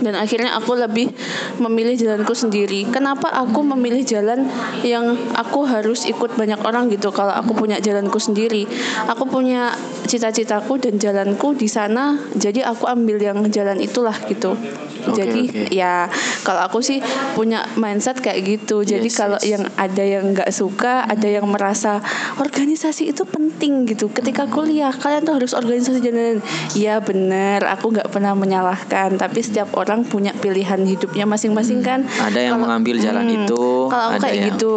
Dan akhirnya aku lebih memilih jalanku sendiri. Kenapa aku memilih jalan yang aku harus ikut banyak orang gitu? Kalau aku punya jalanku sendiri aku punya cita-citaku dan jalanku di sana jadi aku ambil yang jalan itulah gitu Oke, jadi oke. ya kalau aku sih punya mindset kayak gitu. Jadi Yes, kalau yes. yang ada yang nggak suka ada yang merasa organisasi itu penting gitu. Ketika kuliah kalian tuh harus organisasi dan iya bener. Aku nggak pernah menyalahkan. Tapi setiap orang punya pilihan hidupnya masing-masing kan. Ada yang Kalau- mengambil jalan Hmm, itu, kalau aku kayak yang- gitu.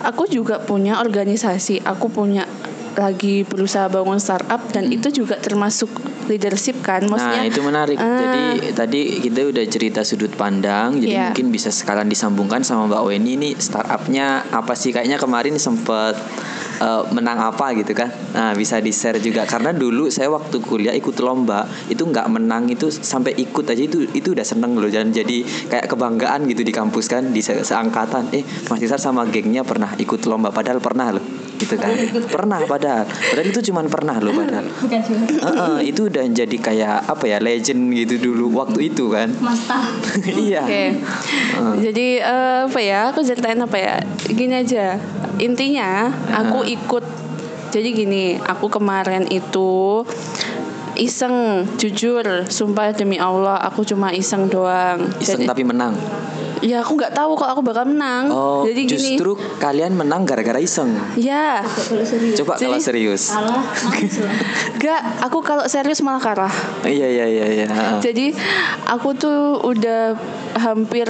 Aku juga punya organisasi. Aku punya lagi berusaha bangun startup dan itu juga termasuk leadership kan maksudnya Nah itu menarik. Ah. Jadi tadi kita udah cerita sudut pandang, jadi Iya. mungkin bisa sekalian disambungkan sama Mbak Weni nih startupnya apa sih? Kayaknya kemarin sempet eh, menang apa gitu kan? Nah bisa di share juga karena dulu saya waktu kuliah ikut lomba itu nggak menang itu sampai ikut aja itu itu udah seneng loh dan jadi kayak kebanggaan gitu di kampus kan di se- seangkatan. Eh Mas Tisar sama gengnya pernah ikut lomba padahal pernah loh gitu kan? pernah padahal padahal itu cuman pernah loh padahal. Bukan juga. Heeh, itu udah jadi kayak apa ya legend gitu dulu waktu itu kan Masta. iya Oke. Jadi eh, apa ya? Aku ceritain apa ya? Gini aja. Intinya aku ikut. Jadi gini, aku kemarin itu iseng, jujur, sumpah demi Allah, aku cuma iseng doang. iseng Jadi- tapi menang ya aku nggak tahu kalau aku bakal menang. oh Jadi gini. justru kalian menang gara-gara iseng Ya, Kalau serius. coba kalau serius. Gak, aku kalau serius malah kalah. iya iya iya iya heeh. Jadi aku tuh udah hampir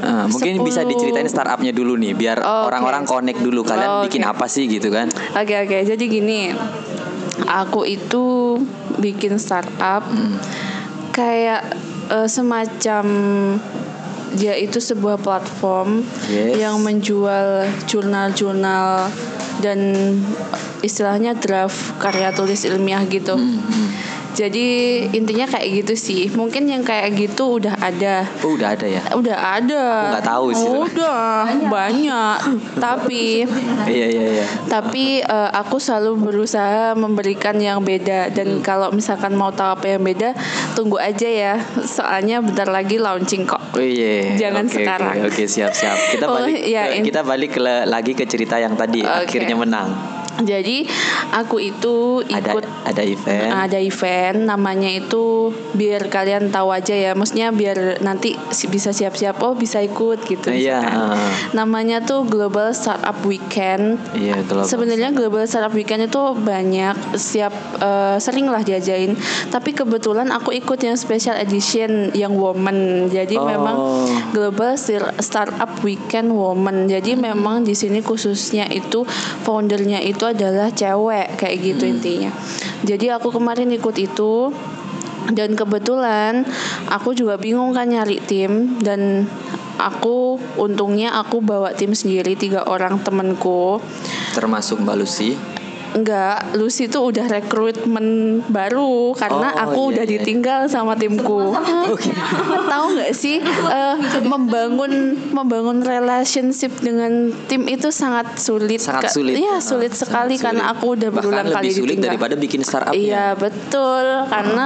Ah, mungkin bisa 10 diceritain startupnya dulu nih biar Oke. orang-orang connect dulu kalian Oke. bikin apa sih gitu kan Oke oke, jadi gini, aku itu bikin startup Hmm. kayak eh, semacam dia itu sebuah platform Yes. yang menjual jurnal-jurnal dan istilahnya draft karya tulis ilmiah gitu. Hmm, hmm. Jadi intinya kayak gitu sih. Mungkin yang kayak gitu udah ada. oh udah ada ya Udah ada. Aku nggak tahu sih. Udah banyak. Tapi iya iya iya tapi eh, aku selalu berusaha memberikan yang beda Hmm. dan kalau misalkan mau tahu apa yang beda tunggu aja ya soalnya bentar lagi launching kok Oh iya. Jangan oke, sekarang. Oke, siap siap. Kita Oh, balik ya, ke- in- kita balik ke- lagi ke cerita yang tadi Oke. akhirnya menang. Jadi aku itu Ada ikut ada event. ada event namanya itu biar kalian tahu aja ya maksudnya biar nanti bisa siap-siap oh bisa ikut gitu Iya, ah. namanya tuh Global Startup Weekend Iya, global. Sebenarnya Global Startup Weekend itu banyak siap eh, sering lah diajain. Tapi kebetulan aku ikut yang special edition yang woman. Jadi Oh. memang Global Star- Startup Weekend Woman. Jadi Hmm. memang di sini khususnya itu foundernya itu adalah cewek kayak gitu Hmm. intinya. Jadi aku kemarin ikut itu dan kebetulan aku juga bingung kan nyari tim dan aku untungnya aku bawa tim sendiri tiga orang temenku termasuk Mbak Lucy. Enggak, Lucy itu udah rekrutmen baru karena Oh, aku iya, udah iya. ditinggal sama timku. Tahu nggak sih eh, membangun membangun relationship dengan tim itu sangat sulit. Sangat sulit. Iya, sulit sekali sulit. karena aku udah Bahkan berulang lebih kali sulit ditinggal. daripada bikin startupnya. Iya betul karena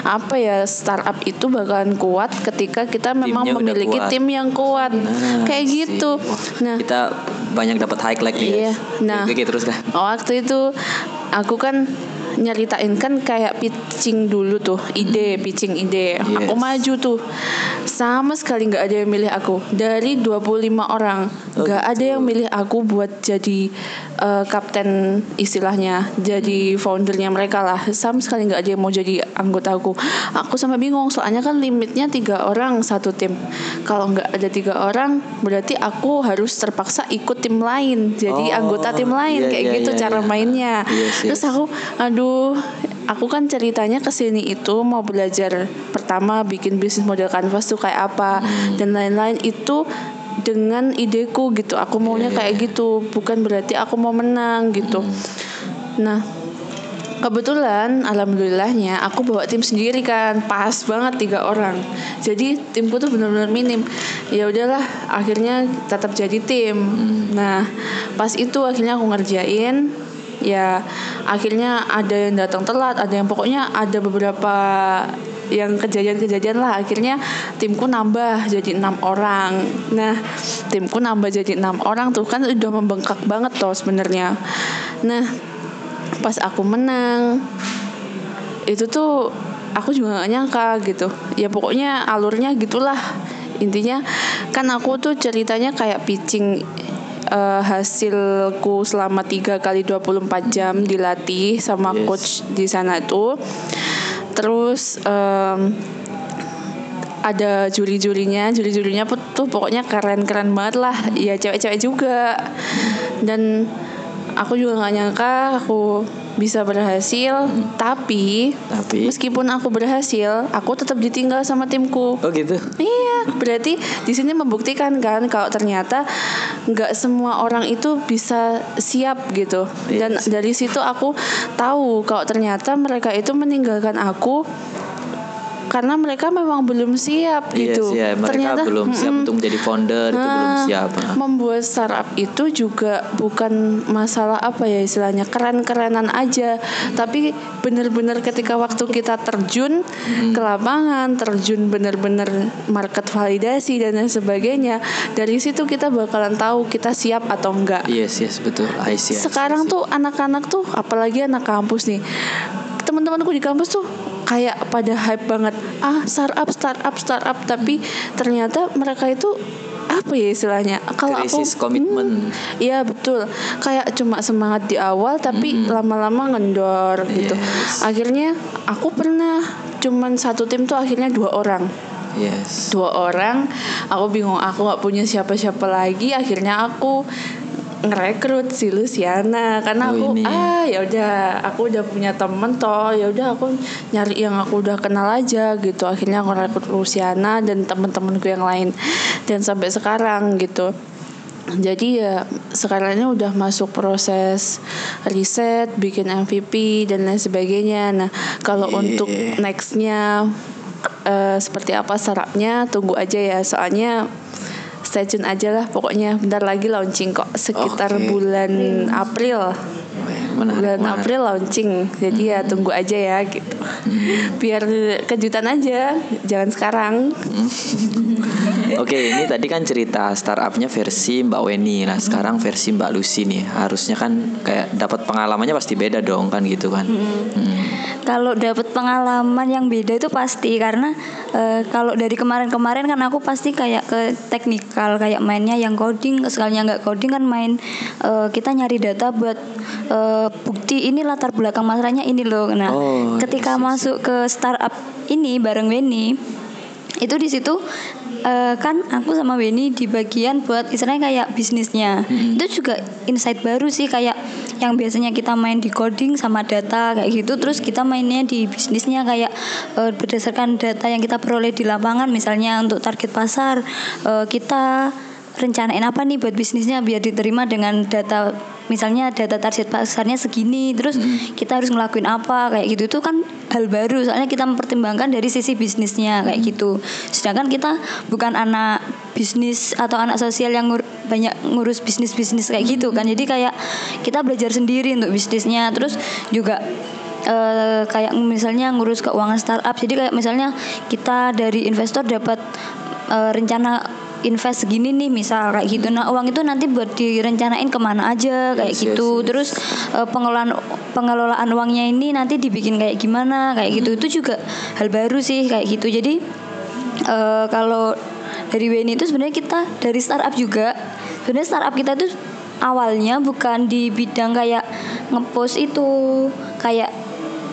apa ya startup itu bakalan kuat ketika kita memang Timnya memiliki kuat. tim yang kuat Nah, kayak sih. gitu. Nah kita banyak dapat highlight nih. Iya, nah. Oke, oke, terus dah. waktu itu aku kan nyeritain kan kayak pitching dulu tuh ide pitching ide. Yes. aku maju tuh. Sama sekali nggak ada yang milih aku. Dari 25 orang Oh, nggak ada gitu. yang milih aku buat jadi eh, kapten istilahnya jadi foundernya mereka lah. Sama sekali nggak ada yang mau jadi anggota aku. Aku sampai bingung soalnya kan limitnya tiga orang satu tim. Kalau nggak ada tiga orang berarti aku harus terpaksa ikut tim lain. Jadi Oh, anggota tim lain iya, kayak iya, gitu iya, cara iya. mainnya. Yes, terus yes. aku aduh aku kan ceritanya ke sini itu mau belajar pertama bikin bisnis model canvas tuh kayak apa Hmm. dan lain-lain itu dengan ideku gitu aku maunya Iya, iya, kayak gitu bukan berarti aku mau menang gitu Hmm. nah Kebetulan, alhamdulillahnya aku bawa tim sendiri kan, pas banget tiga orang. Jadi timku tuh benar-benar minim. Ya udahlah, akhirnya tetap jadi tim. Nah, pas itu akhirnya aku ngerjain. Ya, akhirnya ada yang datang telat, ada yang pokoknya ada beberapa yang kejadian-kejadian lah. Akhirnya timku nambah jadi enam orang. Nah, timku nambah jadi enam orang tuh kan udah membengkak banget toh sebenarnya. Nah, pas aku menang itu tuh aku juga gak nyangka gitu ya pokoknya alurnya gitulah intinya kan aku tuh ceritanya kayak pitching eh, hasilku selama 3 kali 24 jam dilatih sama Yes. coach di sana tuh. Terus em, ada juri-jurinya juri-jurinya pun tuh pokoknya keren-keren banget lah. Ya cewek-cewek juga. Dan aku juga nggak nyangka aku bisa berhasil tapi Tapi meskipun aku berhasil aku tetap ditinggal sama timku Oh gitu. Iya, berarti di sini membuktikan kan kalau ternyata nggak semua orang itu bisa siap gitu. Dan Yes. dari situ aku tahu kalau ternyata mereka itu meninggalkan aku karena mereka memang belum siap gitu. Yes, ya, mereka ternyata belum siap untuk menjadi founder itu belum Ah, siap. Ah. Membuat startup itu juga bukan masalah apa ya istilahnya keren-kerenan aja, tapi benar-benar ketika waktu kita terjun Hmm. ke lapangan, terjun benar-benar market validasi dan lain sebagainya, dari situ kita bakalan tahu kita siap atau enggak. Yes, yes, betul. I see, I see, Sekarang tuh anak-anak tuh apalagi anak kampus nih. Teman-temanku di kampus tuh kayak pada hype banget. Ah, startup, startup, startup, tapi ternyata mereka itu apa ya istilahnya? Kalau aku komitmen. Hmm, Iya betul. Kayak cuma semangat di awal tapi lama-lama ngendor gitu. Yes. Akhirnya aku pernah cuman satu tim tuh akhirnya dua orang Yes. dua orang aku bingung aku nggak punya siapa-siapa lagi akhirnya aku ngerekrut si Luciana karena Oh, aku ini. ah ya udah aku udah punya temen toh ya udah aku nyari yang aku udah kenal aja gitu akhirnya aku rekrut Luciana dan temen-temenku yang lain dan sampai sekarang gitu jadi ya sekarang ini udah masuk proses riset, bikin MVP dan lain sebagainya. Nah kalau Yeah. untuk nextnya eh, seperti apa startupnya tunggu aja ya. Soalnya stay tune aja lah pokoknya bentar lagi launching kok sekitar Oke. bulan April. Menarik, bulan menarik. April launching. Jadi ya tunggu aja ya gitu. Biar kejutan aja, jangan sekarang. Oke, ini tadi kan cerita startupnya versi Mbak Weni. Nah, sekarang versi Mbak Lucy nih. Harusnya kan kayak dapat pengalamannya pasti beda dong kan gitu kan. Hmm. Kalau dapat pengalaman yang beda itu pasti karena eh, kalau dari kemarin-kemarin kan aku pasti kayak ke teknikal kayak mainnya yang coding sekalinya nggak coding kan main eh, kita nyari data buat eh, bukti ini latar belakang masalahnya ini loh. Nah, Oh, ketika yes, yes, masuk ke startup ini bareng Weni itu di situ eh, kan aku sama Weni di bagian buat istilahnya kayak bisnisnya. Itu juga insight baru sih kayak yang biasanya kita main di coding sama data kayak gitu terus kita mainnya di bisnisnya kayak eh, berdasarkan data yang kita peroleh di lapangan misalnya untuk target pasar eh, kita rencanain apa nih buat bisnisnya biar diterima dengan data misalnya data target pasarnya segini terus kita harus ngelakuin apa kayak gitu. Itu kan hal baru soalnya kita mempertimbangkan dari sisi bisnisnya kayak gitu. Sedangkan kita bukan anak bisnis atau anak sosial yang ngur- banyak ngurus bisnis bisnis kayak gitu kan. Jadi kayak kita belajar sendiri untuk bisnisnya terus juga eh, kayak misalnya ngurus keuangan startup. Jadi kayak misalnya kita dari investor dapat eh, rencana invest segini nih misal kayak gitu. Nah uang itu nanti buat direncanain ke mana aja kayak Yes, gitu. yes, yes. terus eh, pengelolaan pengelolaan uangnya ini nanti dibikin kayak gimana kayak gitu. Itu juga hal baru sih kayak gitu. Jadi eh, kalau dari WNI itu sebenarnya kita dari startup juga sebenarnya startup kita itu awalnya bukan di bidang kayak ngepost itu kayak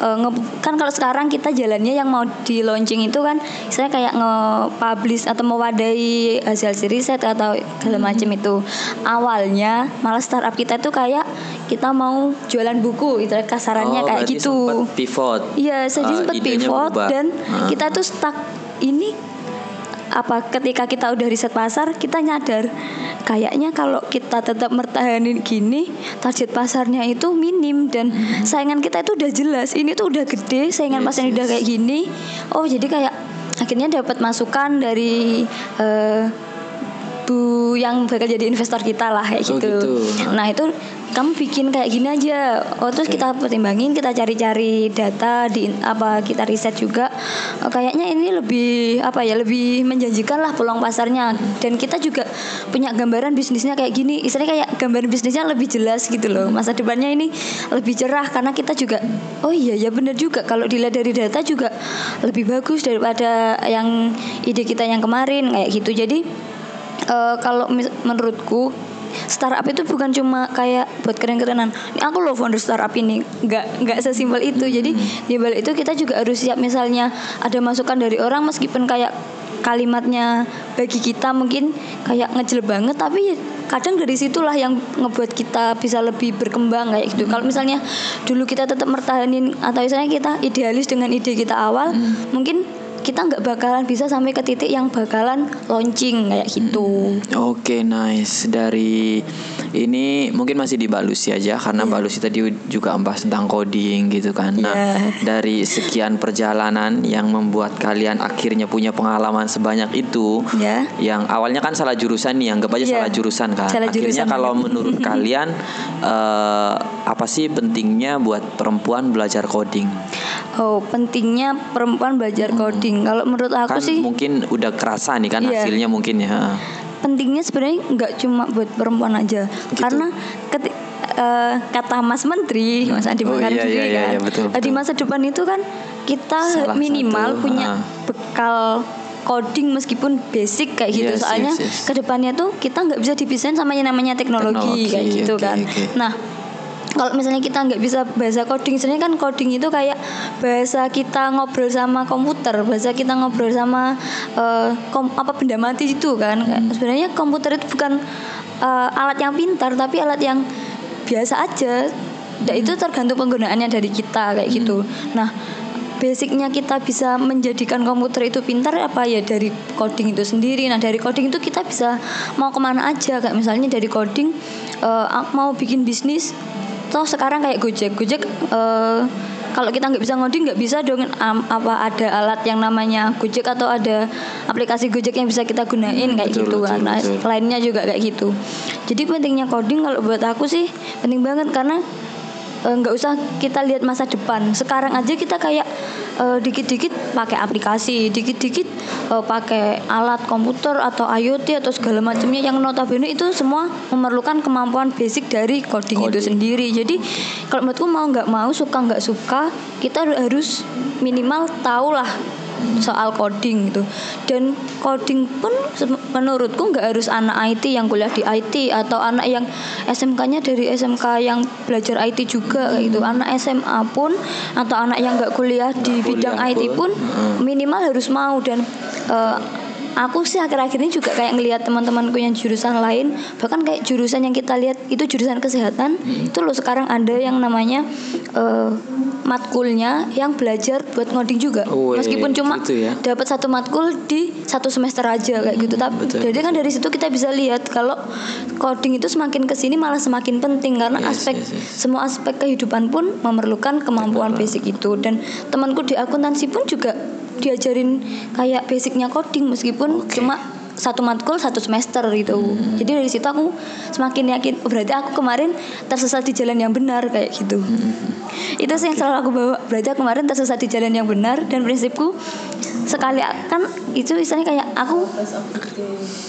eh, nge- kan kalau sekarang kita jalannya yang mau di launching itu kan saya kayak nge-publish atau mewadahi hasil-hasil riset atau segala macam itu awalnya malah startup kita itu kayak kita mau jualan buku itu kasarannya Oh, kayak gitu pivot. Iya, saya Eh, sempat pivot berubah. dan Ah. kita tuh stuck ini apa ketika kita udah riset pasar kita nyadar kayaknya kalau kita tetap mertahanin gini target pasarnya itu minim dan saingan kita itu udah jelas ini tuh udah gede saingan Yes, pasarnya udah yes. kayak gini oh jadi kayak akhirnya dapat masukan dari eh, bu yang bakal jadi investor kita lah kayak Oh, gitu. gitu. Nah itu kamu bikin kayak gini aja. Oh terus kita pertimbangin, kita cari-cari data di apa kita riset juga. Oh, kayaknya ini lebih apa ya lebih menjanjikan lah peluang pasarnya. Dan kita juga punya gambaran bisnisnya kayak gini. Istilahnya kayak gambaran bisnisnya lebih jelas gitu loh. Masa depannya ini lebih cerah karena kita juga oh iya ya benar juga kalau dilihat dari data juga lebih bagus daripada yang ide kita yang kemarin kayak gitu. Jadi eh, kalau menurutku startup itu bukan cuma kayak buat keren-kerenan. Aku loh founder startup ini, nggak nggak sesimpel itu. Jadi di balik itu kita juga harus siap misalnya ada masukan dari orang meskipun kayak kalimatnya bagi kita mungkin kayak ngejel banget tapi kadang dari situlah yang ngebuat kita bisa lebih berkembang kayak gitu. Kalau misalnya dulu kita tetap mertahanin atau misalnya kita idealis dengan ide kita awal, mungkin kita nggak bakalan bisa sampai ke titik yang bakalan launching kayak gitu. Oke, nice. Dari ini mungkin masih di Balusi aja karena Balusi tadi juga membahas tentang coding gitu kan. Nah, Iya. dari sekian perjalanan yang membuat kalian akhirnya punya pengalaman sebanyak itu, Ya. yang awalnya kan salah jurusan nih, anggap aja Iya. salah jurusan kan. Salah akhirnya jurusan kalau banget. menurut kalian eh, apa sih pentingnya buat perempuan belajar coding? Oh, pentingnya perempuan belajar coding. Kalau menurut aku kan sih mungkin udah kerasa nih kan Iya. hasilnya mungkin ya. Pentingnya sebenarnya nggak cuma buat perempuan aja. Gitu. Karena keti- eh, kata Mas Menteri, Mas Adi Oh, Makarim iya, sendiri iya, iya, kan, iya, betul, di masa depan itu kan kita Salah minimal satu, punya ah. bekal coding meskipun basic kayak gitu. Yes, Soalnya yes, yes. ke depannya tuh kita nggak bisa dipisahin sama yang namanya teknologi, Teknologi, kayak gitu oke, kan. oke. Nah, kalau misalnya kita nggak bisa bahasa coding, sebenarnya kan coding itu kayak bahasa kita ngobrol sama komputer, bahasa kita ngobrol sama eh, kom- apa benda mati itu kan. Kayak Sebenarnya komputer itu bukan eh, alat yang pintar, tapi alat yang biasa aja. Nah, itu tergantung penggunaannya dari kita kayak gitu. Nah, basicnya kita bisa menjadikan komputer itu pintar apa ya dari coding itu sendiri nah dari coding itu kita bisa mau ke mana aja kayak misalnya dari coding aku mau bikin bisnis toh sekarang kayak Gojek. Gojek eh, kalau kita nggak bisa ngoding nggak bisa dong am- apa ada alat yang namanya Gojek atau ada aplikasi Gojek yang bisa kita gunain Hmm, kayak betul, gitu. kan betul, nah betul. lainnya juga kayak gitu. Jadi pentingnya coding kalau buat aku sih penting banget. Karena eh, nggak usah kita lihat masa depan sekarang aja kita kayak eh, dikit-dikit pakai aplikasi dikit-dikit eh, pakai alat komputer atau IoT atau segala macamnya yang notabene itu semua memerlukan kemampuan basic dari coding, itu Coding. sendiri jadi kalau menurutku mau nggak mau suka nggak suka kita harus minimal tahu lah soal coding gitu. Dan coding pun menurutku nggak harus anak IT yang kuliah di IT atau anak yang SMK-nya dari SMK yang belajar IT juga kayak gitu. Anak SMA pun atau anak yang nggak kuliah di Nggak bidang kuliah IT pun, pun mm. minimal harus mau dan eh, aku sih akhir-akhir ini juga kayak ngelihat teman-temanku yang jurusan lain bahkan kayak jurusan yang kita lihat itu jurusan kesehatan Hmm. itu loh sekarang ada yang namanya eh, matkulnya yang belajar buat ngoding juga Wih, meskipun cuma gitu ya. dapat satu matkul di satu semester aja kayak gitu tapi betul, jadi kan dari situ kita bisa lihat kalau coding itu semakin ke sini malah semakin penting karena Yes, aspek yes, yes. semua aspek kehidupan pun memerlukan kemampuan basic itu dan temanku di akuntansi pun juga diajarin kayak basicnya coding meskipun Oke. cuma satu matkul satu semester gitu Hmm. jadi dari situ aku semakin yakin oh, berarti aku kemarin tersesat di jalan yang benar kayak gitu Hmm. itu sih yang selalu aku bawa berarti aku kemarin tersesat di jalan yang benar dan prinsipku sekali kan itu misalnya kayak aku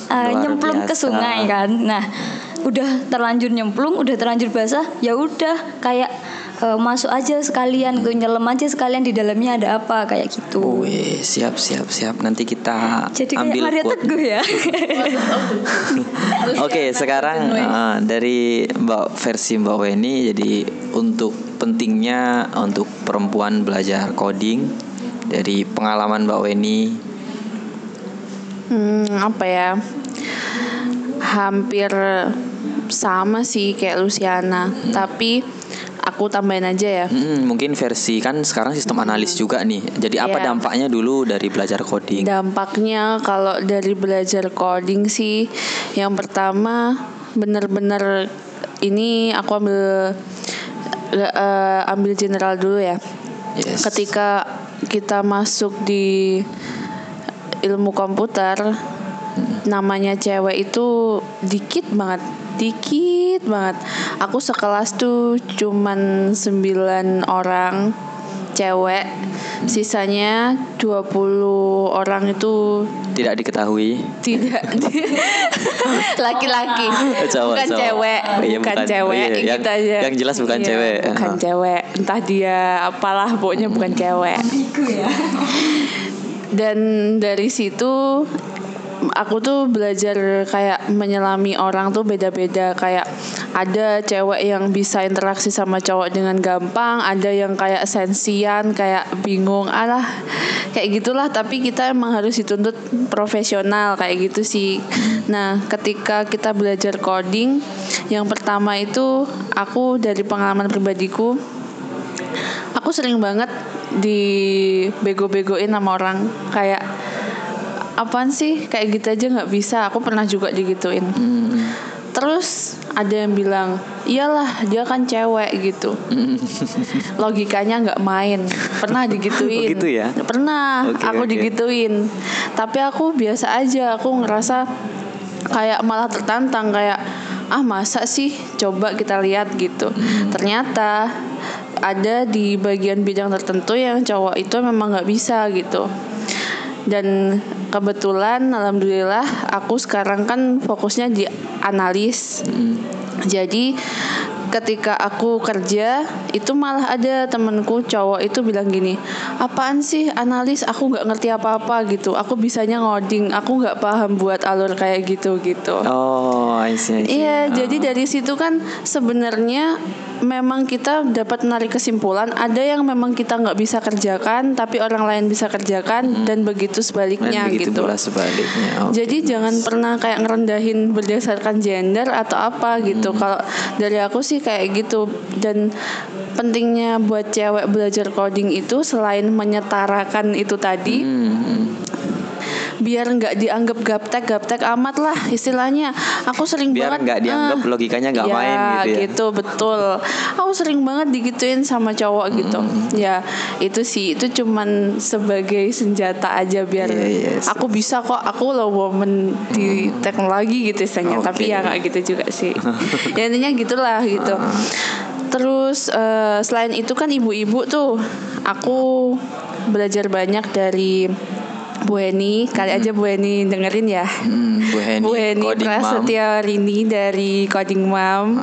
uh, nyemplung ke sungai kan nah udah terlanjur nyemplung udah terlanjur basah ya udah kayak uh, masuk aja sekalian tuh nyelam aja sekalian di dalamnya ada apa kayak gitu Wih, siap siap siap. Nanti kita jadi kayak ambil Maria quote. Teguh ya Oke, sekarang uh, dari Mbak versi Mbak Weni jadi untuk pentingnya untuk perempuan belajar coding dari pengalaman Mbak Weni Hmm, apa ya? Hampir sama sih kayak Luciana, tapi aku tambahin aja ya. Hmm, mungkin versi kan sekarang sistem analis juga nih. Jadi apa Iya. dampaknya dulu dari belajar coding? Dampaknya kalau dari belajar coding sih, yang pertama bener-bener ini aku ambil eh, ambil general dulu ya. Yes. Ketika kita masuk di ilmu komputer, namanya cewek itu dikit banget, dikit banget. Aku sekelas tuh cuman 9 orang cewek, sisanya 20 orang itu Tidak diketahui. tidak laki-laki Cowok, bukan cowok. cewek Oh iya, bukan, bukan. cewek Oh iya, yang- aja yang jelas bukan Iya, cewek. bukan Ah. cewek entah dia apalah pokoknya bukan cewek dan dari situ aku tuh belajar kayak menyelami orang tuh beda-beda. Kayak ada cewek yang bisa interaksi sama cowok dengan gampang ada yang kayak sensian kayak bingung. Alah kayak gitulah. Tapi kita emang harus dituntut profesional kayak gitu sih. Nah ketika kita belajar coding yang pertama itu aku dari pengalaman pribadiku aku sering banget dibego-begoin sama orang. Kayak apaan sih? Kayak gitu aja nggak bisa. Aku pernah juga digituin. Hmm. terus ada yang bilang iyalah dia kan cewek gitu. Logikanya nggak main. Pernah digituin. Gitu ya? pernah. Oke, aku oke. digituin. Tapi aku biasa aja. Aku ngerasa kayak malah tertantang. Kayak ah masa sih? Coba kita lihat gitu. Hmm. ternyata ada di bagian bidang tertentu yang cowok itu memang nggak bisa gitu dan kebetulan alhamdulillah aku sekarang kan fokusnya di analis. Jadi ketika aku kerja itu malah ada temenku cowok itu bilang gini apaan sih analis? Aku nggak ngerti apa-apa gitu. Aku bisanya ngoding aku nggak paham buat alur kayak gitu gitu Oh, See. Iya, Ah. jadi dari situ kan sebenarnya memang kita dapat menarik kesimpulan ada yang memang kita nggak bisa kerjakan tapi orang lain bisa kerjakan dan begitu Dan sebaliknya begitu gitu. pula sebaliknya. Oh. Jadi jangan pernah kayak ngerendahin berdasarkan gender atau apa gitu. Hmm. Kalau dari aku sih kayak gitu dan pentingnya buat cewek belajar coding itu selain menyetarakan itu tadi Hmm. Biar nggak dianggap gaptek gaptek amat lah istilahnya. Aku sering Biar banget nggak dianggap ah, logikanya nggak ya, main gitu ya. betul. Aku sering banget digituin sama cowok gitu. Hmm. ya itu sih itu cuman sebagai senjata aja biar Iya, iya, aku bisa kok aku loh woman di teknologi gitu istilahnya. Oke. tapi ya nggak gitu juga sih. Ya intinya gitulah gitu. Terus eh, selain itu kan ibu-ibu tuh aku belajar banyak dari Bu Heni kali aja Bu Heni dengerin ya Hmm, Bu Heni, Bu mom. Prasetya Rini dari Coding Mom.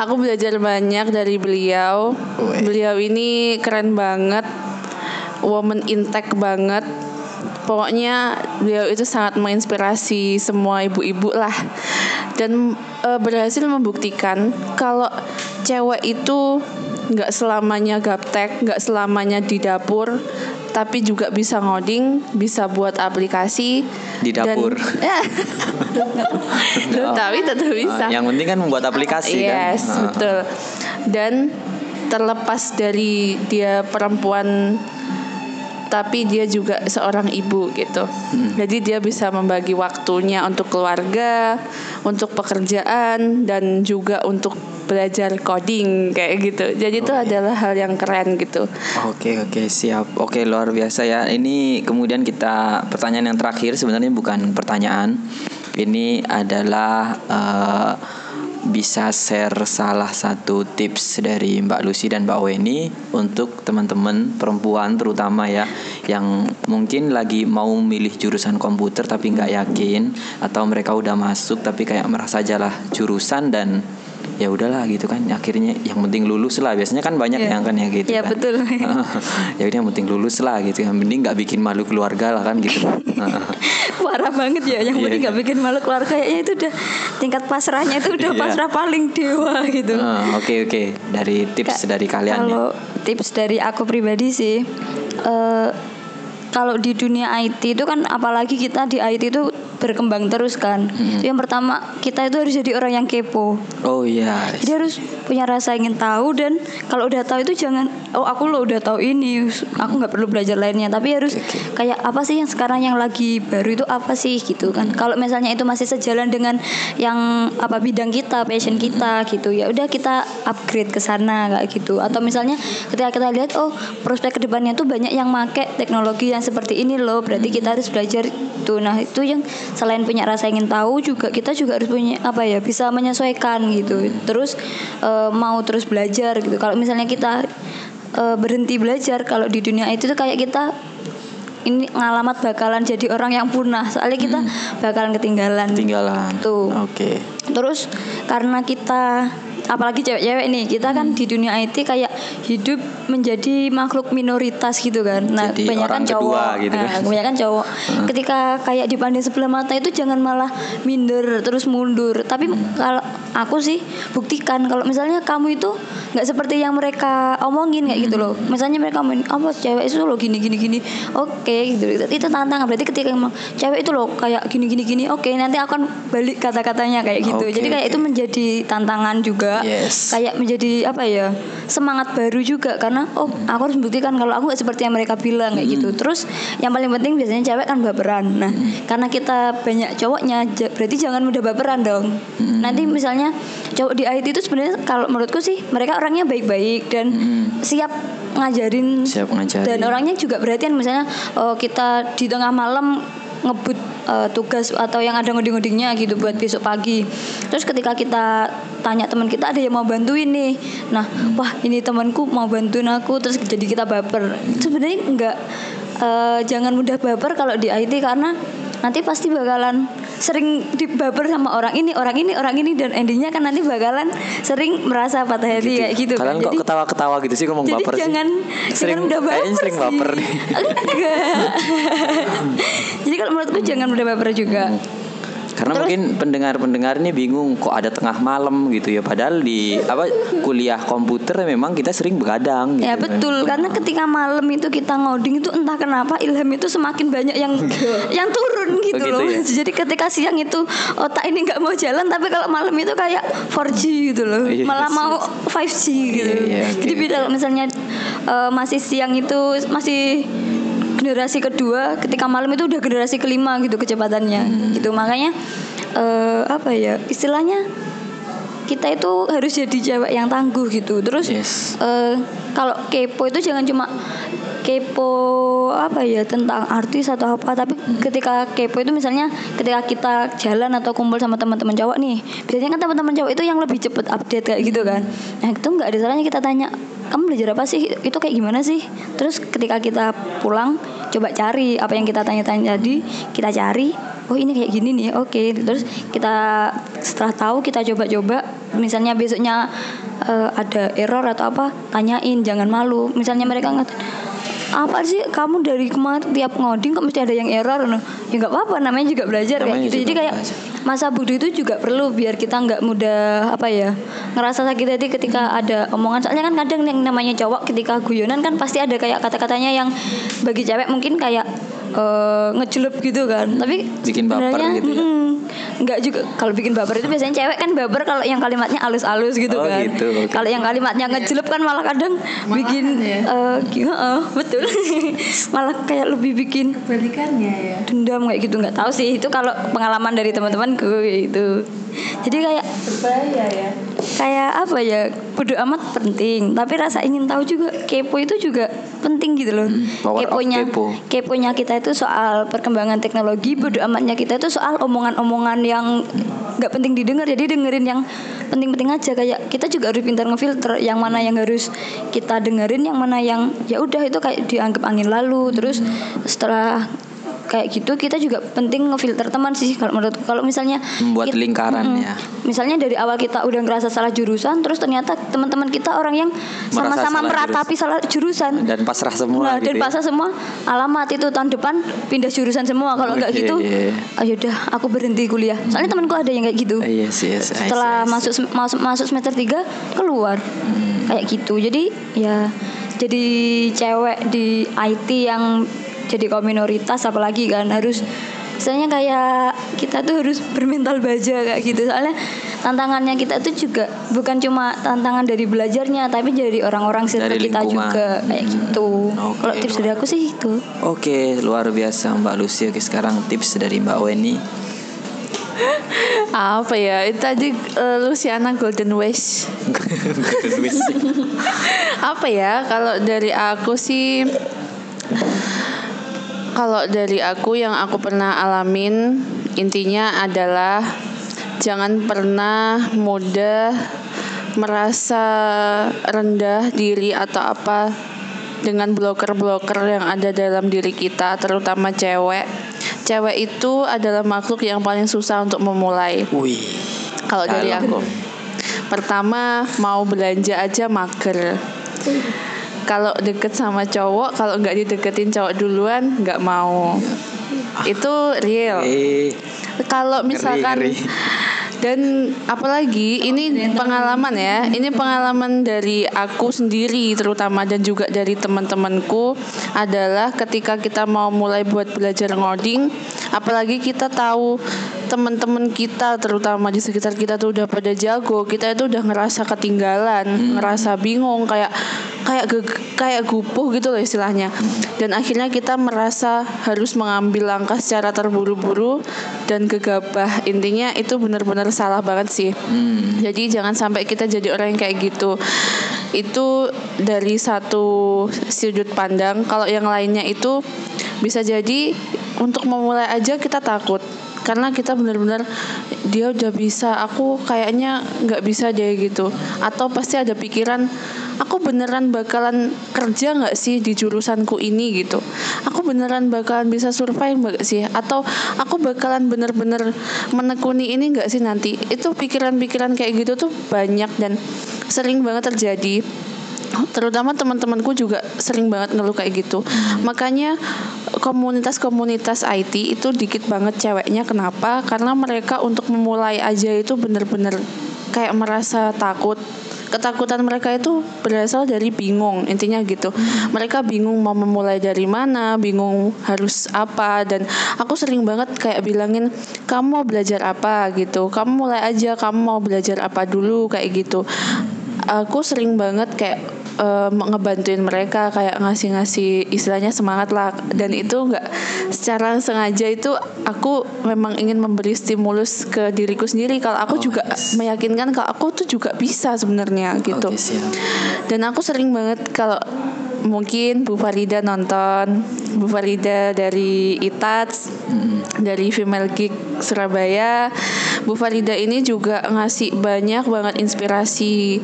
Aku belajar banyak dari beliau. Weh. Beliau ini keren banget, woman intact banget. Pokoknya beliau itu sangat menginspirasi semua ibu-ibu lah. Dan eh, berhasil membuktikan kalau cewek itu nggak selamanya gaptek, nggak selamanya di dapur, tapi juga bisa ngoding, bisa buat aplikasi Di dapur. Dan, ya. tapi tetap bisa. Yang penting kan membuat aplikasi kan. yes, Ah. betul. Dan terlepas dari dia perempuan tapi dia juga seorang ibu gitu. Hmm. Jadi dia bisa membagi waktunya untuk keluarga, untuk pekerjaan dan juga untuk belajar coding kayak gitu. Jadi itu adalah hal yang keren gitu. Oke oke siap oke luar biasa ya ini kemudian kita pertanyaan yang terakhir sebenarnya bukan pertanyaan ini adalah eh, bisa share salah satu tips dari Mbak Lucy dan Mbak Weni untuk teman-teman perempuan terutama ya yang mungkin lagi mau milih jurusan komputer tapi nggak yakin atau mereka udah masuk tapi kayak merasa jalah jurusan dan ya udahlah gitu kan akhirnya yang penting lulus lah biasanya kan banyak Iya. yang kan ya gitu Iya, kan. betul. ya udah yang penting lulus lah gitu yang penting nggak bikin malu keluarga lah kan gitu Parah banget ya yang Iya, penting nggak bikin malu keluarga kayaknya itu udah tingkat pasrahnya itu udah Iya. pasrah paling dewa gitu. Ah, oke oke dari tips Ka- dari kalian ya. Kalau tips dari aku pribadi sih, eh, kalau di dunia IT itu kan apalagi kita di IT itu berkembang terus kan. Hmm. Yang pertama kita itu harus jadi orang yang kepo. oh iya Jadi harus punya rasa ingin tahu dan kalau udah tahu itu jangan oh aku lo udah tahu ini, aku nggak perlu belajar lainnya. Tapi harus Oke. kayak apa sih yang sekarang yang lagi baru itu apa sih gitu kan. Kalau misalnya itu masih sejalan dengan yang apa bidang kita, passion kita gitu ya udah kita upgrade ke sana kayak gitu. Atau misalnya ketika kita lihat oh prospek ke depannya tuh banyak yang make teknologi yang seperti ini loh, berarti kita harus belajar itu. Nah itu yang selain punya rasa ingin tahu juga kita juga harus punya apa ya bisa menyesuaikan gitu. Terus eh, mau terus belajar gitu. Kalau misalnya kita eh, berhenti belajar kalau di dunia itu tuh kayak kita ini ngalamat bakalan jadi orang yang punah soalnya kita bakalan ketinggalan tinggalan Tuh. oke terus karena kita apalagi cewek-cewek nih kita kan di dunia IT kayak hidup menjadi makhluk minoritas gitu kan. Nah Jadi orang kebanyakan kedua cowok. gitu nah, kan. kebanyakan cowok. Ketika kayak dipandang sebelah mata itu jangan malah minder terus mundur. Tapi kalau aku sih buktikan kalau misalnya kamu itu nggak seperti yang mereka omongin kayak gitu loh. Misalnya mereka ngomongin apa cewek itu loh gini gini gini. Oke gitu. Itu tantangan. Berarti ketika emang cewek itu loh kayak gini gini gini oke nanti akan balik kata-katanya kayak gitu. Oke, jadi kayak oke. itu menjadi tantangan juga Yes. kayak menjadi apa ya semangat baru juga. Karena oh aku harus membuktikan kalau aku nggak seperti yang mereka bilang kayak gitu. Terus yang paling penting biasanya cewek kan baperan. Nah karena kita banyak cowoknya berarti jangan mudah baperan dong. Nanti misalnya cowok di IT itu sebenarnya kalau menurutku sih mereka orangnya baik-baik dan siap ngajarin Siap ngajarin. dan orangnya juga perhatian misalnya oh, kita di tengah malam ngebut eh, tugas atau yang ada ngoding-ngodingnya gitu buat besok pagi. Terus ketika kita tanya teman kita ada yang mau bantuin nih. Nah, wah ini temanku mau bantuin aku terus jadi kita baper. Sebenarnya enggak eh, jangan mudah baper kalau di IT karena nanti pasti bakalan sering dibaper sama orang ini, orang ini, orang ini dan endingnya kan nanti bakalan sering merasa patah hati kayak gitu. kalian kan. kok ketawa-ketawa gitu sih ngomong Jadi baper sih jangan sering jangan mudah baper kayaknya sering sih. baper nih. Jadi kalau menurutku jangan mudah baper juga. Karena Terus- mungkin pendengar-pendengar ini bingung kok ada tengah malam gitu ya. Padahal di apa kuliah komputer memang kita sering begadang gitu. Ya betul karena ketika malam itu kita ngoding itu entah kenapa ilham itu semakin banyak yang yang turun gitu Begitu loh. ya? Jadi ketika siang itu otak ini nggak mau jalan tapi kalau malam itu kayak 4G gitu loh. Iya Malah sih. mau 5G gitu. Iya, iya, oke, Jadi kalau misalnya eh, masih siang itu masih generasi kedua ketika malam itu udah generasi kelima gitu kecepatannya. Hmm. gitu. Makanya eh, apa ya istilahnya kita itu harus jadi cewek yang tangguh gitu. Terus Yes. eh, kalau kepo itu jangan cuma kepo apa ya tentang artis atau apa tapi ketika kepo itu misalnya ketika kita jalan atau kumpul sama teman-teman cowok nih biasanya kan teman-teman cowok itu yang lebih cepet update kayak gitu kan. Nah itu nggak ada salahnya kita tanya kamu belajar apa sih? Itu kayak gimana sih? Terus ketika kita pulang coba cari apa yang kita tanya-tanya tadi kita cari oh ini kayak gini nih oke terus kita setelah tahu kita coba-coba misalnya besoknya eh, ada error atau apa tanyain jangan malu misalnya mereka ngat apa sih kamu dari kemarin tiap ngoding kok mesti ada yang error no? ya nggak apa-apa namanya juga belajar Namanya kayak gitu jadi kayak belajar. Masa bodoh itu juga perlu biar kita nggak mudah apa ya ngerasa sakit hati ketika ada omongan. Soalnya kan kadang yang namanya cowok ketika guyonan kan pasti ada kayak kata-katanya yang bagi cewek mungkin kayak uh, ngejelup gitu kan tapi Bikin baper sebenarnya, gitu ya? mm, nggak juga kalau bikin baper itu biasanya cewek kan baper kalau yang kalimatnya halus-halus gitu Oh, kan gitu, oke. kalau yang kalimatnya ngejelup kan malah kadang bikin ya? eh, gi- heeh, betul malah kayak lebih bikin Kebalikannya ya. dendam kayak gitu nggak tahu sih itu kalau pengalaman dari teman-temanku gitu jadi kayak Berbahaya ya. kayak apa ya bodo amat penting tapi rasa ingin tahu juga kepo itu juga penting gitu loh power keponya kepo. keponya kita itu soal perkembangan teknologi bodo amatnya kita itu soal omongan-omongan yang nggak penting didengar. Jadi dengerin yang penting-penting aja. Kayak kita juga harus pintar ngefilter yang mana yang harus kita dengerin yang mana yang ya udah itu kayak dianggap angin lalu. Terus setelah kayak gitu kita juga penting ngefilter teman sih kalau menurut kalau misalnya Membuat kit- lingkaran Mm-mm. ya. misalnya dari awal kita udah ngerasa salah jurusan terus ternyata teman-teman kita orang yang sama-sama meratapi salah jurusan Dan pasrah semua nah, gitu dan ya. pasrah semua alamat itu tahun depan pindah jurusan semua kalau nggak Oke, gitu iya. ayo udah aku berhenti kuliah soalnya temanku ada yang kayak gitu Yes, yes, see, setelah I see. masuk masuk masuk semester 3 keluar Hmm. kayak gitu jadi ya jadi cewek di IT yang jadi kaum minoritas apalagi kan harus misalnya kayak kita tuh harus bermental baja kayak gitu soalnya tantangannya kita tuh juga bukan cuma tantangan dari belajarnya tapi dari orang-orang Dari kita juga kayak gitu Oke, kalau tips dari aku sih itu Oke, luar biasa Mbak Lucy. Oke, sekarang tips dari Mbak Weni. Apa ya? Itu tadi eh, Luciana Golden Wish. Apa ya? Kalau dari aku sih kalau dari aku yang aku pernah alamin intinya adalah jangan pernah mudah merasa rendah diri atau apa dengan bloker-bloker yang ada dalam diri kita terutama cewek. Cewek itu adalah makhluk yang paling susah untuk memulai. Wih. Kalau dari aku, pertama mau belanja aja mager. Kalau deket sama cowok, kalau nggak dideketin cowok duluan, nggak mau. Itu real. Eh, Kalau misalkan ngeri. dan apalagi ini pengalaman ya, ini pengalaman dari aku sendiri terutama dan juga dari teman-temanku adalah ketika kita mau mulai buat belajar ngoding, apalagi kita tahu teman-teman kita terutama di sekitar kita tuh udah pada jago, kita itu udah ngerasa ketinggalan, ngerasa bingung kayak kayak ge- kayak gupuh gitu loh istilahnya. Dan akhirnya kita merasa harus mengambil langkah secara terburu-buru dan gegabah. Intinya itu benar-benar salah banget sih. Hmm. Jadi jangan sampai kita jadi orang yang kayak gitu. Itu dari satu sudut pandang. Kalau yang lainnya itu bisa jadi untuk memulai aja kita takut karena kita benar-benar dia udah bisa aku kayaknya nggak bisa deh gitu atau pasti ada pikiran aku beneran bakalan kerja nggak sih di jurusanku ini gitu? Aku beneran bakalan bisa survive nggak sih? Atau aku bakalan bener-bener menekuni ini nggak sih nanti? Itu pikiran-pikiran kayak gitu tuh banyak dan sering banget terjadi. Terutama teman-temanku juga sering banget ngeluh kayak gitu. Makanya komunitas-komunitas IT itu dikit banget ceweknya. Kenapa? Karena mereka untuk memulai aja itu bener-bener kayak merasa takut ketakutan mereka itu berasal dari bingung intinya gitu. Mereka bingung mau memulai dari mana bingung harus apa dan aku sering banget kayak bilangin kamu mau belajar apa? gitu. Kamu mulai aja kamu mau belajar apa dulu? kayak gitu. Aku sering banget kayak eh, ngebantuin mereka kayak ngasih-ngasih istilahnya semangat lah. Dan itu nggak secara sengaja itu aku memang ingin memberi stimulus ke diriku sendiri. Kalau aku Oh, juga yes. meyakinkan kalau aku tuh juga bisa sebenarnya gitu. Siap. dan aku sering banget kalau mungkin Bu Farida nonton Bu Farida dari Itats dari Female Geek Surabaya. Bu Farida ini juga ngasih banyak banget inspirasi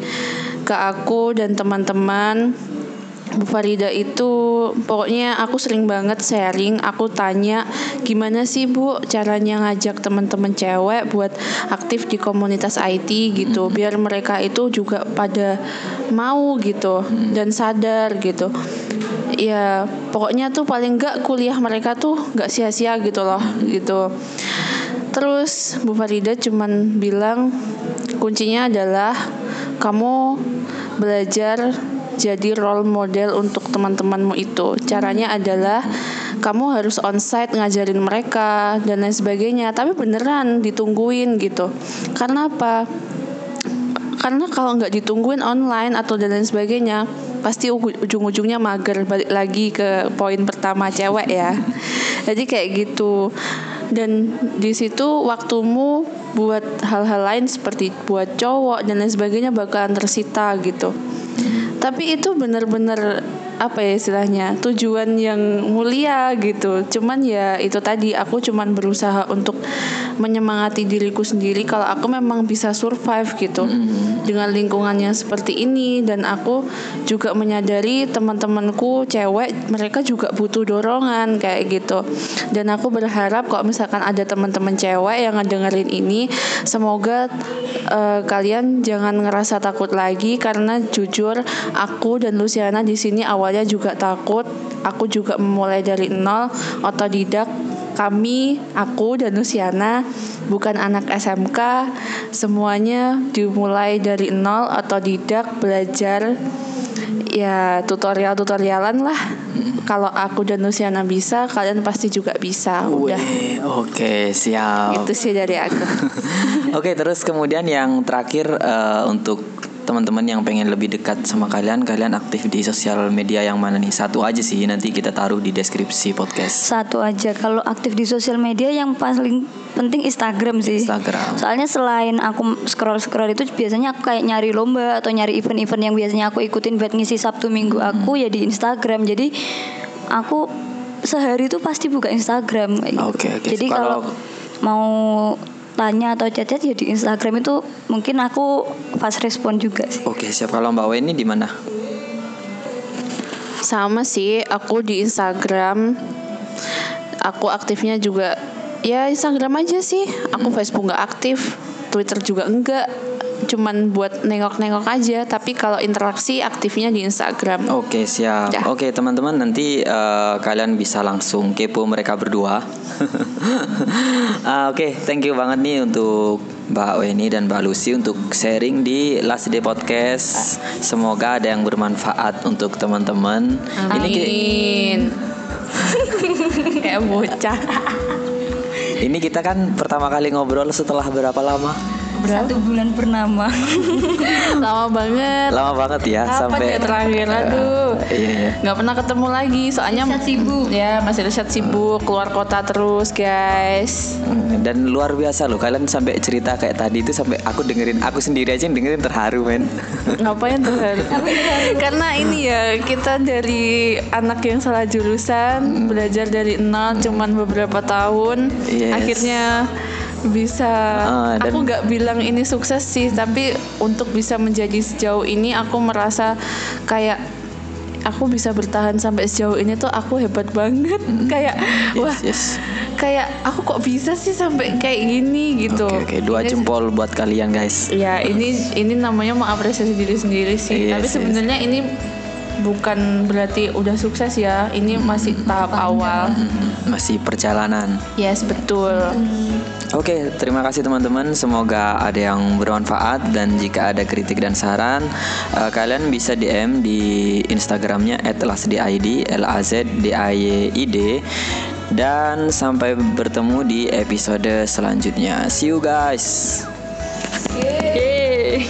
ke aku dan teman-teman Bu Farida itu pokoknya aku sering banget sharing, aku tanya gimana sih Bu caranya ngajak teman-teman cewek buat aktif di komunitas IT gitu, biar mereka itu juga pada mau gitu dan sadar gitu. Ya pokoknya tuh paling enggak kuliah mereka tuh nggak sia-sia gitu loh gitu. Terus Bu Farida cuman bilang kuncinya adalah kamu belajar jadi role model untuk teman-temanmu itu. Caranya adalah kamu harus onsite ngajarin mereka dan lain sebagainya. Tapi beneran ditungguin gitu. Karena apa? Karena kalau nggak ditungguin online atau dan lain sebagainya, pasti ujung-ujungnya mager balik lagi ke poin pertama cewek ya. Jadi kayak gitu dan di situ waktumu buat hal-hal lain seperti buat cowok dan lain sebagainya bakalan tersita gitu. Tapi itu benar-benar apa ya istilahnya tujuan yang mulia gitu. Cuman ya itu tadi aku cuman berusaha untuk menyemangati diriku sendiri kalau aku memang bisa survive gitu mm-hmm. dengan lingkungan yang seperti ini. Dan aku juga menyadari teman-temanku cewek mereka juga butuh dorongan kayak gitu. Dan aku berharap kalau misalkan ada teman-teman cewek yang ngedengerin ini semoga uh, kalian jangan ngerasa takut lagi. Karena jujur aku dan Luciana di sini awal awalnya juga takut aku juga memulai dari nol otodidak kami aku dan Luciana bukan anak SMK semuanya dimulai dari nol otodidak belajar ya tutorial tutorialan lah. Kalau aku dan Luciana bisa kalian pasti juga bisa udah. oke siap. Itu sih dari aku. Oke terus kemudian yang terakhir uh, untuk teman-teman yang pengen lebih dekat sama kalian, kalian aktif di sosial media yang mana nih? Satu aja sih, nanti kita taruh di deskripsi podcast. Satu aja. Kalau aktif di sosial media yang paling penting Instagram sih. Instagram. Soalnya selain aku scroll-scroll itu biasanya aku kayak nyari lomba atau nyari event-event yang biasanya aku ikutin buat ngisi Sabtu Minggu aku hmm. ya di Instagram. Jadi aku sehari itu pasti buka Instagram. Oke, okay, okay. Jadi kalau mau tanya atau chat-chat ya di Instagram itu mungkin aku pas respon juga sih. Oke, siap. Kalau Mbak Weni di mana? Sama sih, aku di Instagram. Aku aktifnya juga ya Instagram aja sih. Aku hmm. Facebook nggak aktif, Twitter juga enggak cuman buat nengok-nengok aja tapi kalau interaksi aktifnya di Instagram. Oke siap. Ya. oke teman-teman nanti uh, kalian bisa langsung kepo mereka berdua. Uh, oke thank you banget nih untuk Mbak Weni dan Mbak Lucy untuk sharing di Last Day Podcast. Semoga ada yang bermanfaat untuk teman-teman. Ini kayak bocah. Ini kita kan pertama kali ngobrol setelah berapa lama Berapa? Satu bulan pernama. Lama banget. Lama banget ya Apa sampai ya terakhir aduh. iya, iya. Gak pernah ketemu lagi soalnya Riset sibuk. Ya, masih riset sibuk keluar kota terus, guys. Dan luar biasa loh kalian sampai cerita kayak tadi itu sampai aku dengerin aku sendiri aja yang dengerin terharu, men. Ngapain terharu? Karena ini ya, kita dari anak yang salah jurusan, hmm. belajar dari nol cuman beberapa tahun, yes. akhirnya bisa uh, dan aku nggak bilang ini sukses sih tapi untuk bisa menjadi sejauh ini aku merasa kayak aku bisa bertahan sampai sejauh ini tuh aku hebat banget mm. kayak yes, wah yes. kayak aku kok bisa sih sampai kayak gini gitu oke okay, okay. dua ini, jempol buat kalian guys ya ini ini namanya mengapresiasi diri sendiri sih yes, tapi sebenarnya yes. ini bukan berarti udah sukses ya. Ini masih tahap awal. Masih perjalanan. Yes, betul. Oke, okay, terima kasih teman-teman. Semoga ada yang bermanfaat dan jika ada kritik dan saran, uh, kalian bisa DM di Instagramnya @lasdid l a z d a y i d dan sampai bertemu di episode selanjutnya. See you guys. Yeay.